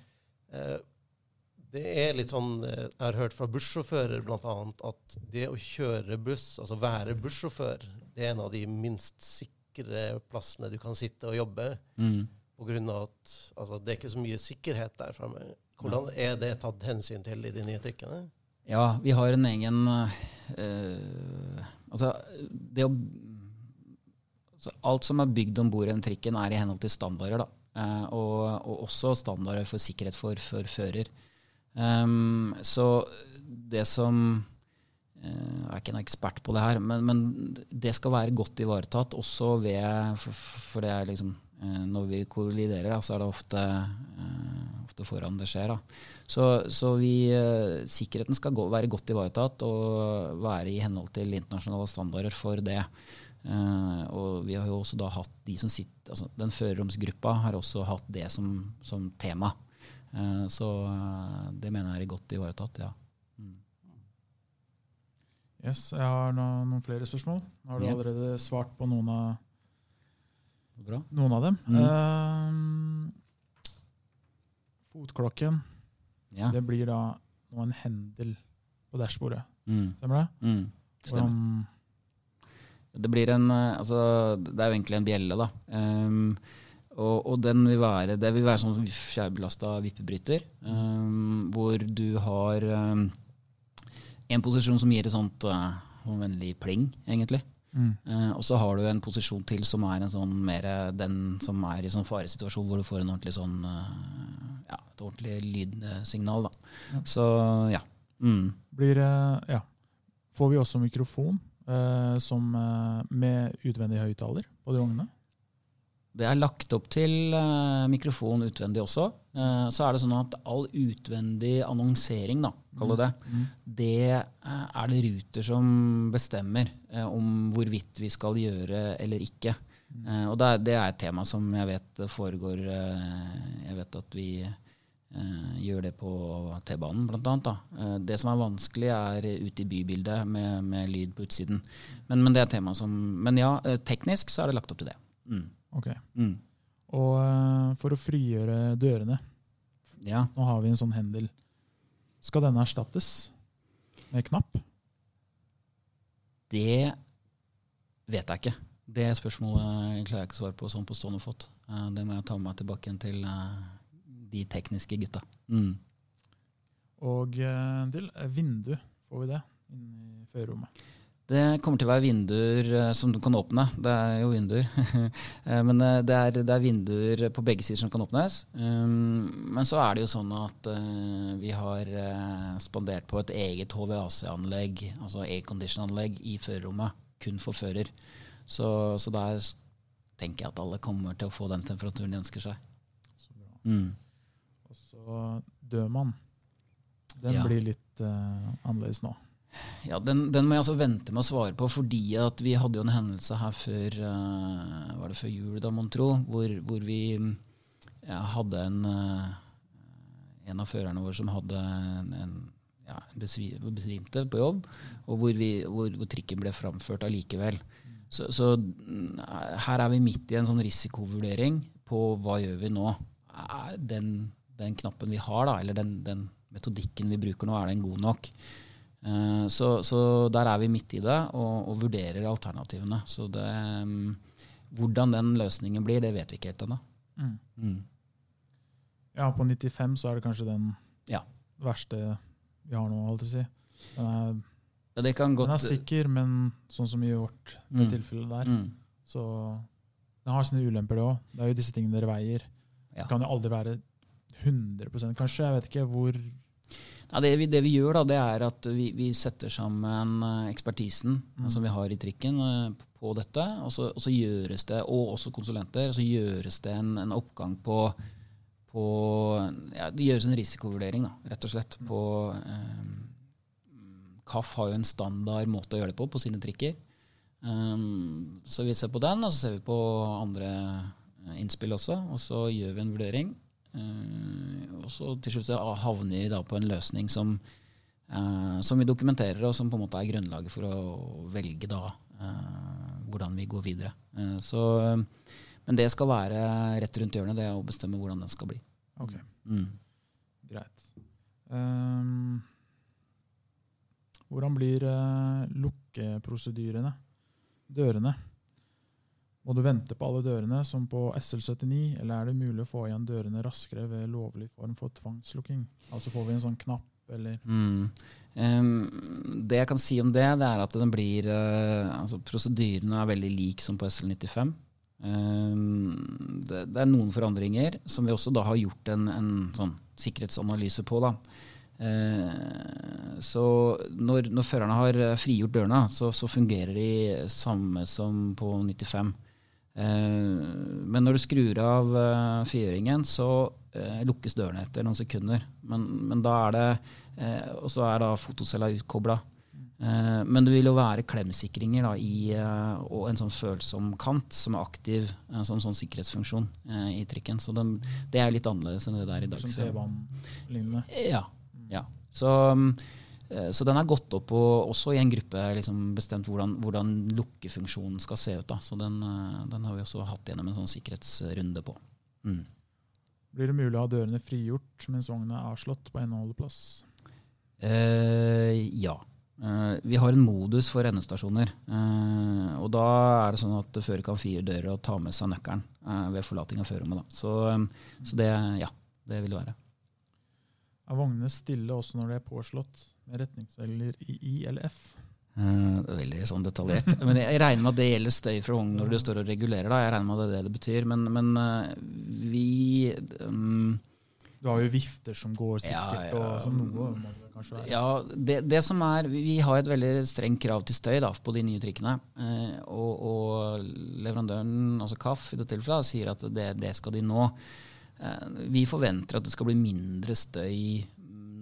Det er litt sånn, Jeg har hørt fra bussjåfører bl.a. at det å kjøre buss, altså være bussjåfør, det er en av de minst sikre sikre plassene du kan sitte og jobbe. Mm. På grunn av at altså, det er ikke så mye sikkerhet der framme. Hvordan er det tatt hensyn til i de nye trikkene? Ja, vi har en egen øh, Altså, det å altså, Alt som er bygd om bord i den trikken, er i henhold til standarder. da. Uh, og, og, også standarder for sikkerhet for, for fører. Um, så det som jeg er ikke en ekspert på det her, men, men, det skal være godt ivaretatt også ved For, for det er liksom Når vi kolliderer, så er det ofte, ofte foran det skjer. Da. Så, så vi, sikkerheten skal gå, være godt ivaretatt og være i henhold til internasjonale standarder for det. Og vi har jo også da hatt de som sitter, altså Den førerromsgruppa har også hatt det som, som tema. Uh, så uh, det mener jeg er godt ivaretatt, ja. Mm. Yes, jeg har noen, noen flere spørsmål. Har du yeah. allerede svart på noen av, noen av dem? Mm. fotklokken, ja. det blir da nå en hendel på dashbordet. Mm. Stemmer det? Mm. Stemmer. Hvordan det blir en eh, altså, Det er jo egentlig en bjelle, da. Um, og, og, den vil være, det vil være sånn fjærbelasta vippebryter, um, hvor du har um, en posisjon som gir et sånt uh, vennlig pling, egentlig. Mm. Uh, og så har du en posisjon til som er en sånn mer den som er i sånn faresituasjon, hvor du får en ordentlig sånn uh, ja, et ordentlig lydsignal. Da. Ja. Så ja. Mm. Blir Ja. Får vi også mikrofon? som, med utvendig høyttaler på de vognene? Det er lagt opp til uh, mikrofon utvendig også. så er det sånn at all utvendig annonsering, da, kall det det, mm. det er det Ruter som bestemmer om hvorvidt vi skal gjøre eller ikke. Mm. og det er, det et tema som jeg vet foregår Jeg vet at vi gjør det på T-banen, bl.a. Uh, det som er vanskelig, er ute i bybildet med, med lyd på utsiden. Men, men, det er tema som Men ja, teknisk så er det lagt opp til det. Mm. Ok. Mm. Og uh, for å frigjøre dørene ja. Nå har vi en sånn hendel. Skal denne erstattes med knapp? Det vet jeg ikke. Det spørsmålet klarer jeg ikke å svare på sånn på stående fot. det må jeg ta med meg tilbake igjen til de tekniske gutta. Mm. Og eh, til eh, vindu, får vi det inni førerrommet? Det kommer til å være vinduer eh, som du kan åpne. Det er jo vinduer. Men det er, det er, vinduer på begge sider som kan åpnes. Um, men så er det jo sånn at vi har spandert på et eget HVAC-anlegg, altså aircondition-anlegg, i førerrommet. Kun for fører. Så, så, der tenker jeg at alle kommer til å få den temperaturen de ønsker seg. Så bra. Mm dør man. Den ja. blir litt uh, annerledes nå. Ja, den, den, må jeg altså vente med å svare på, fordi at vi hadde jo en hendelse her før uh, var det før jul, da, mon tro, hvor, hvor, vi ja, hadde en uh, en av førerne våre som hadde en, en ja, besvimte på jobb, og hvor, vi, hvor, hvor trikken ble framført allikevel. Så, så, her er vi midt i en sånn risikovurdering på hva gjør vi nå. Den den knappen vi har, da, eller den, den, metodikken vi bruker nå, er den god nok? Uh, så, så, der er vi midt i det og, og vurderer alternativene. Så det, hvordan den løsningen blir, det vet vi ikke helt ennå. Mm. Mm. Ja, på 95 så er det kanskje den ja. verste vi har nå, holdt jeg på å si. Den er, ja, den er, sikker, men sånn som i vårt mm. tilfelle der, mm. så den har sine ulemper, det òg. Det er jo disse tingene dere veier. Ja. Det kan jo aldri være 100% kanskje? Jeg vet ikke hvor ja, det, vi, det, vi, gjør, da, det er at vi, vi setter sammen eh, ekspertisen mm. som vi har i trikken, eh, på dette. Og så, og så, gjøres det, og også konsulenter, og så gjøres det en, en oppgang på, på ja, Det gjøres en risikovurdering, da, rett og slett. på Eh, KAF har jo en standard måte å gjøre det på på sine trikker. Um, så vi ser på den, og så ser vi på andre innspill også. Og så gjør vi en vurdering. Uh, og så til slutt havner vi da på en løsning som, uh, som vi dokumenterer, og som på en måte er grunnlaget for å velge da uh, hvordan vi går videre. så, men det skal være rett rundt hjørnet, det å bestemme hvordan den skal bli. Ok, mm. Greit. Um, hvordan blir lukkeprosedyrene? Dørene? Må du vente på alle dørene, som på SL79, eller er det mulig å få igjen dørene raskere ved lovlig form for tvangslukking? Altså får vi en sånn knapp, eller mm. um, Det jeg kan si om det, det er at den blir uh, altså Prosedyrene er veldig lik som på SL95. Um, det, det, er noen forandringer som vi også da har gjort en, en sånn sikkerhetsanalyse på. da. Eh, så når, når førerne har frigjort dørene, så, så fungerer de samme som på 95. Eh, men når du skrur av eh, frigjøringen, så eh, lukkes dørene etter noen sekunder. Men, men da er det Og så er da fotocella utkobla. Eh, men det vil jo være klemsikringer da, i, og en sånn følsom kant som er aktiv som sånn sikkerhetsfunksjon eh, i trikken. Så den, det er litt annerledes enn det der i dag. Som T-banen-lignende. ja. ja. Så, mm, så den er gått opp og også i en gruppe liksom bestemt hvordan, hvordan lukkefunksjonen skal se ut. Da. Så den, eh, den har vi også hatt gjennom en sånn sikkerhetsrunde på. Mm. Blir det mulig å ha dørene frigjort mens vogna er avslått på en holdeplass? Eh, ja. Eh, vi har en modus for endestasjoner. Eh, og da er det sånn at fører kan fire dører og ta med seg nøkkelen eh, ved forlating av førerrommet. da. Så, eh, så det, ja, det vil det være. Er vognene stille også når de er påslått med retningsvelger i I eller F? Eh, det er veldig sånn detaljert. Men jeg regner med at det gjelder støy fra vogn når du står og regulerer. da. Jeg regner med at det er det det betyr. Men, men eh, vi um, Du har jo vifter som går sikkert, Ja, ja. og som noe må det kanskje være. Ja, det, det som er, Vi har et veldig strengt krav til støy da, på de nye trikkene. Eh, og, og leverandøren, altså KAF, i dette tilfellet, sier at det, det skal de nå. Eh, vi forventer at det skal bli mindre støy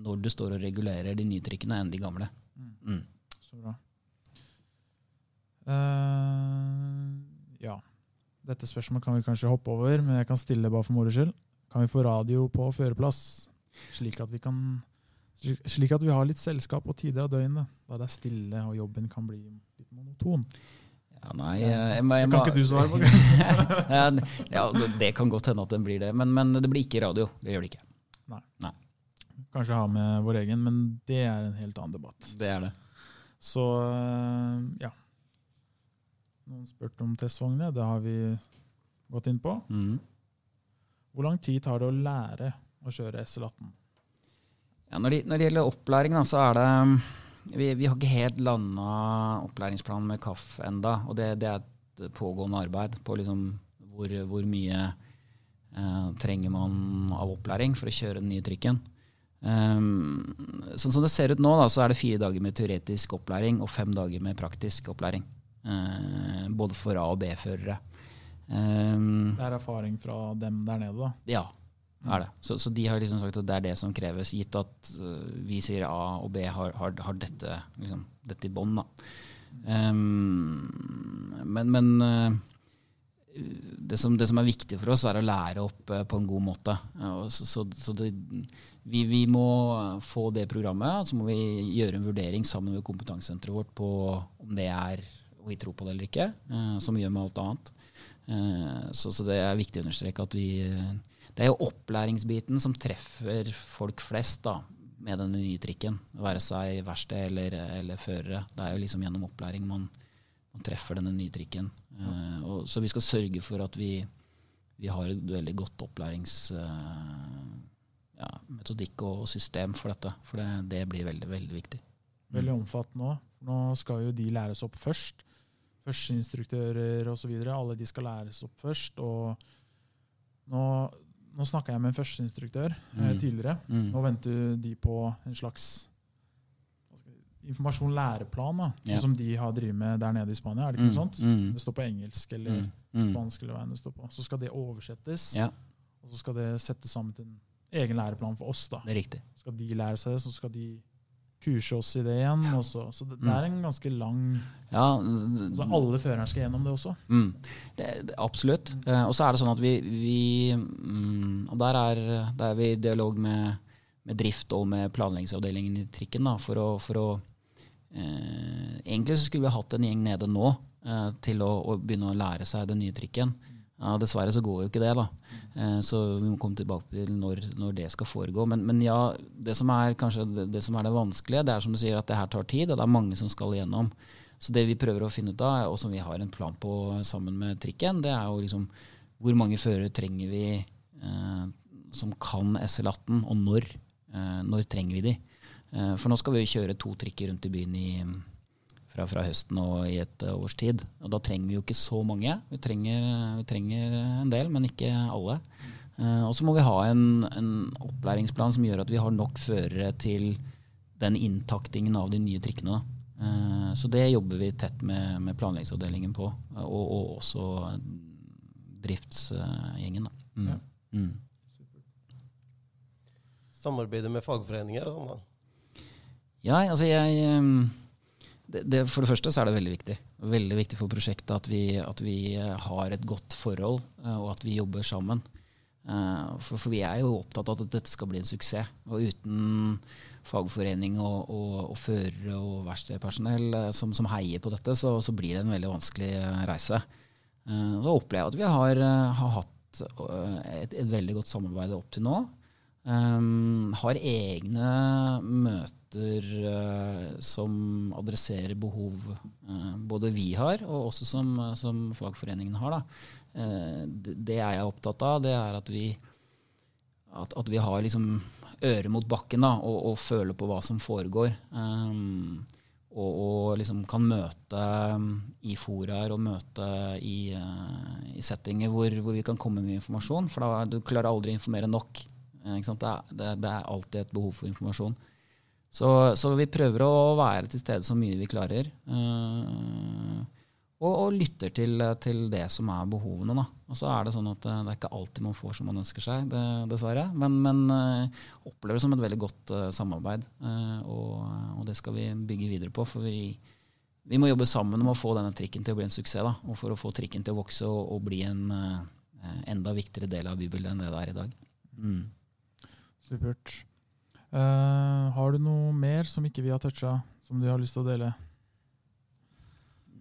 når du står og regulerer de nye trikkene, enn de gamle. Mm. Så bra. Uh, ja. Dette spørsmålet kan vi kanskje hoppe over, men jeg kan stille bare for moro skyld. Kan vi få radio på føreplass, slik at vi kan slik at vi har litt selskap og tider av døgnet, da det er stille og jobben kan bli litt monoton? Ja, nei, jeg, jeg, jeg, Det kan ikke du svare på. ja, ja, det kan godt hende at den blir det, men, men det blir ikke radio. Det gjør det ikke. Kanskje ha med vår egen, men det er en helt annen debatt. Det er det. Så eh, ja. Noen spurte om testvogner. Det har vi gått inn på. Mm. Hvor lang tid tar det å lære å kjøre SL18? Ja, når, det, når det gjelder opplæring, da, så er det Vi, vi har ikke helt landa opplæringsplanen med KAF enda, og det, det er et pågående arbeid på liksom hvor, hvor mye eh, trenger man av opplæring for å kjøre den nye trikken. Um, sånn som det ser ut nå, da, så er det fire dager med teoretisk opplæring og fem dager med praktisk opplæring. Uh, både for A- og B-førere. Um, Det er erfaring fra dem der nede, da. ja, det er det. Så, så de har liksom sagt at det er det som kreves, gitt at uh, vi sier A og B har, har, har dette, liksom, dette i bånn. Ehm, men men øh, det, som, det som er viktig for oss, er å lære opp øh, på en god måte. Så så, så det, vi, vi må få det programmet, og så må vi gjøre en vurdering sammen med kompetansesenteret vårt på om det er og vi tror på det eller ikke, eh, som vi gjør med alt annet. Eh, så, så det er viktig å understreke at vi eh, Det er jo opplæringsbiten som treffer folk flest da, med denne nye trikken. Være seg verksted eller, eller førere. Det er jo liksom gjennom opplæring man, man treffer denne nye trikken. Uh, og, så vi skal sørge for at vi, vi har et veldig godt opplæringsmetodikk ja, og system for dette. For det, det blir veldig, veldig viktig. Veldig omfattende òg. Nå skal jo de læres opp først. Førsteinstruktører osv. Alle de skal læres opp først. Og nå, nå snakka jeg med en førsteinstruktør eh, Mm. tidligere. Mm. Nå venter de på en slags informasjon, læreplan, da, sånn yeah. som de har drevet med der nede i Spania. Er det ikke noe sånt? Mm. Det står på engelsk eller Mm. Mm. spansk eller hva enn det står på. Så skal det oversettes, yeah. og så skal det settes sammen til en egen læreplan for oss. da. det er riktig. skal de lære seg det, så skal de kurse oss i det igjen. Og så, så det, det er en ganske lang Ja, altså Alle førerne skal gjennom det også. Mm. Det, det, absolutt. Uh, og så er det sånn at vi, vi um, Og der er, der er vi i dialog med, med drift og med planleggingsavdelingen i trikken da, for å, for å Egentlig så skulle vi hatt en gjeng nede nå eh, til å, å begynne å lære seg den nye trikken. Ja, dessverre så går jo ikke det, da. Eh, så vi må komme tilbake til når, når det skal foregå. Men, men ja, det som er kanskje det, det som er det vanskelige, det er som du sier at det her tar tid, og det er mange som skal igjennom. Så det vi prøver å finne ut av, og som vi har en plan på sammen med trikken, det er jo liksom hvor mange førere trenger vi eh, som kan SL18, og når? Eh, når trenger vi de? Eh, for nå skal vi kjøre to trikker rundt i byen i, fra, fra høsten og i et eh, års tid. Og da trenger vi jo ikke så mange. Vi trenger, vi trenger en del, men ikke alle. Eh, og så må vi ha en, en, opplæringsplan som gjør at vi har nok førere til den inntaktingen av de nye trikkene. Da. så det jobber vi tett med, med planleggingsavdelingen på, og, og også driftsgjengen. Mm. Ja. Mm. Samarbeidet med fagforeninger og sånn, da? Ja, altså jeg ehm, det, det, For det første så er det veldig viktig. Veldig viktig for prosjektet at vi, at vi har et godt forhold, eh, og at vi jobber sammen. Eh, for, for, vi er jo opptatt av at dette skal bli en suksess. Og uten fagforening og, og, og førere og verkstedpersonell eh, som, som, heier på dette, så, så, blir det en veldig vanskelig reise. Så opplever jeg at vi har, har hatt et, et, veldig godt samarbeid opp til nå. Um, har egne møter uh, som adresserer behov uh, både vi har, og også som, som fagforeningen har. Uh, det, det, er jeg opptatt av. Det er at vi, at, at vi har liksom øret mot bakken da, og, og, føler på hva som foregår. Um, og, og, liksom kan møte i foraer og møte i, i settinger hvor, hvor, vi kan komme med informasjon. For da, du klarer aldri å informere nok. Det er, det, det, er alltid et behov for informasjon. Så, så, vi prøver å være til stede så mye vi klarer. Uh, og, og, lytter til, til, det som er behovene. Da. Og så er det sånn at det, det er ikke alltid man får som man ønsker seg, det, dessverre. Men, men uh, opplever det som et veldig godt uh, samarbeid. Og, og, det skal vi bygge videre på. For vi, vi, må jobbe sammen om å få denne trikken til å bli en suksess. Da. Og for å få trikken til å vokse og, og bli en enda viktigere del av bybildet enn det det er i dag. Mm. Supert. Uh, har du noe mer som ikke vi har toucha, som du har lyst til å dele?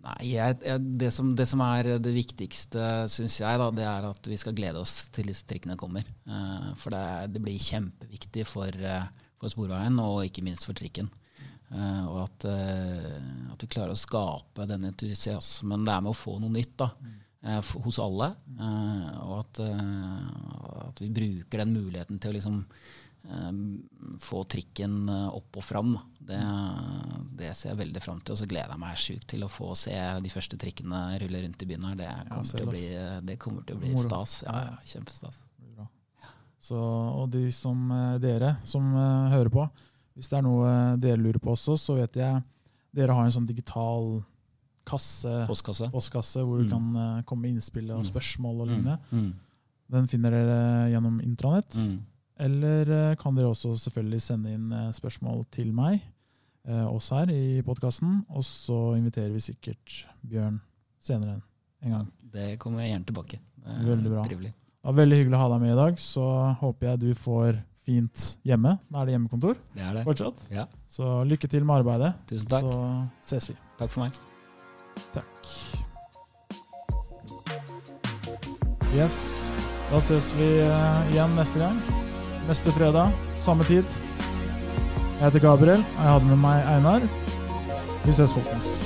Nei, jeg, jeg, det, som, det, som, er det viktigste, syns jeg, da, det er at vi skal glede oss til disse trikkene kommer. Uh, for det, det, blir kjempeviktig for, uh, for, Sporveien, og ikke minst for trikken. Uh, og at, at, vi klarer å skape den entusiasmen det er med å få noe nytt. da. Mm. Hos alle. og at, at, vi bruker den muligheten til å liksom få trikken eh, opp og fram. Det, det, ser jeg veldig fram til. Og så gleder jeg meg sjukt til å få se de første trikkene rulle rundt i byen her. Det kommer, ja, til, å bli, det kommer til å bli stas. Ja, ja, kjempestas. Så, og de som eh, dere som hører på, hvis det er noe dere lurer på også, så vet jeg dere har en sånn digital kasse, postkasse, postkasse hvor mm. du kan uh, komme med innspill og mm. spørsmål og lignende. Mm. Mm. Den finner dere gjennom intranett. Mm. Eller uh, kan dere også selvfølgelig sende inn eh, spørsmål til meg, eh, oss her i podkasten. Og så inviterer vi sikkert Bjørn senere en gang. Det kommer jeg gjerne tilbake. Veldig bra. Trivelig. Det var veldig hyggelig å ha deg med i dag. Så håper jeg du får fint hjemme. Da er det hjemmekontor det er det. fortsatt. Ja. Så lykke til med arbeidet. Tusen takk. Så ses vi. Takk for meg. Takk. Yes. Da ses vi igjen neste gang neste fredag, samme tid. Jeg heter Gabriel, og jeg hadde med meg Einar. Vi ses, folkens.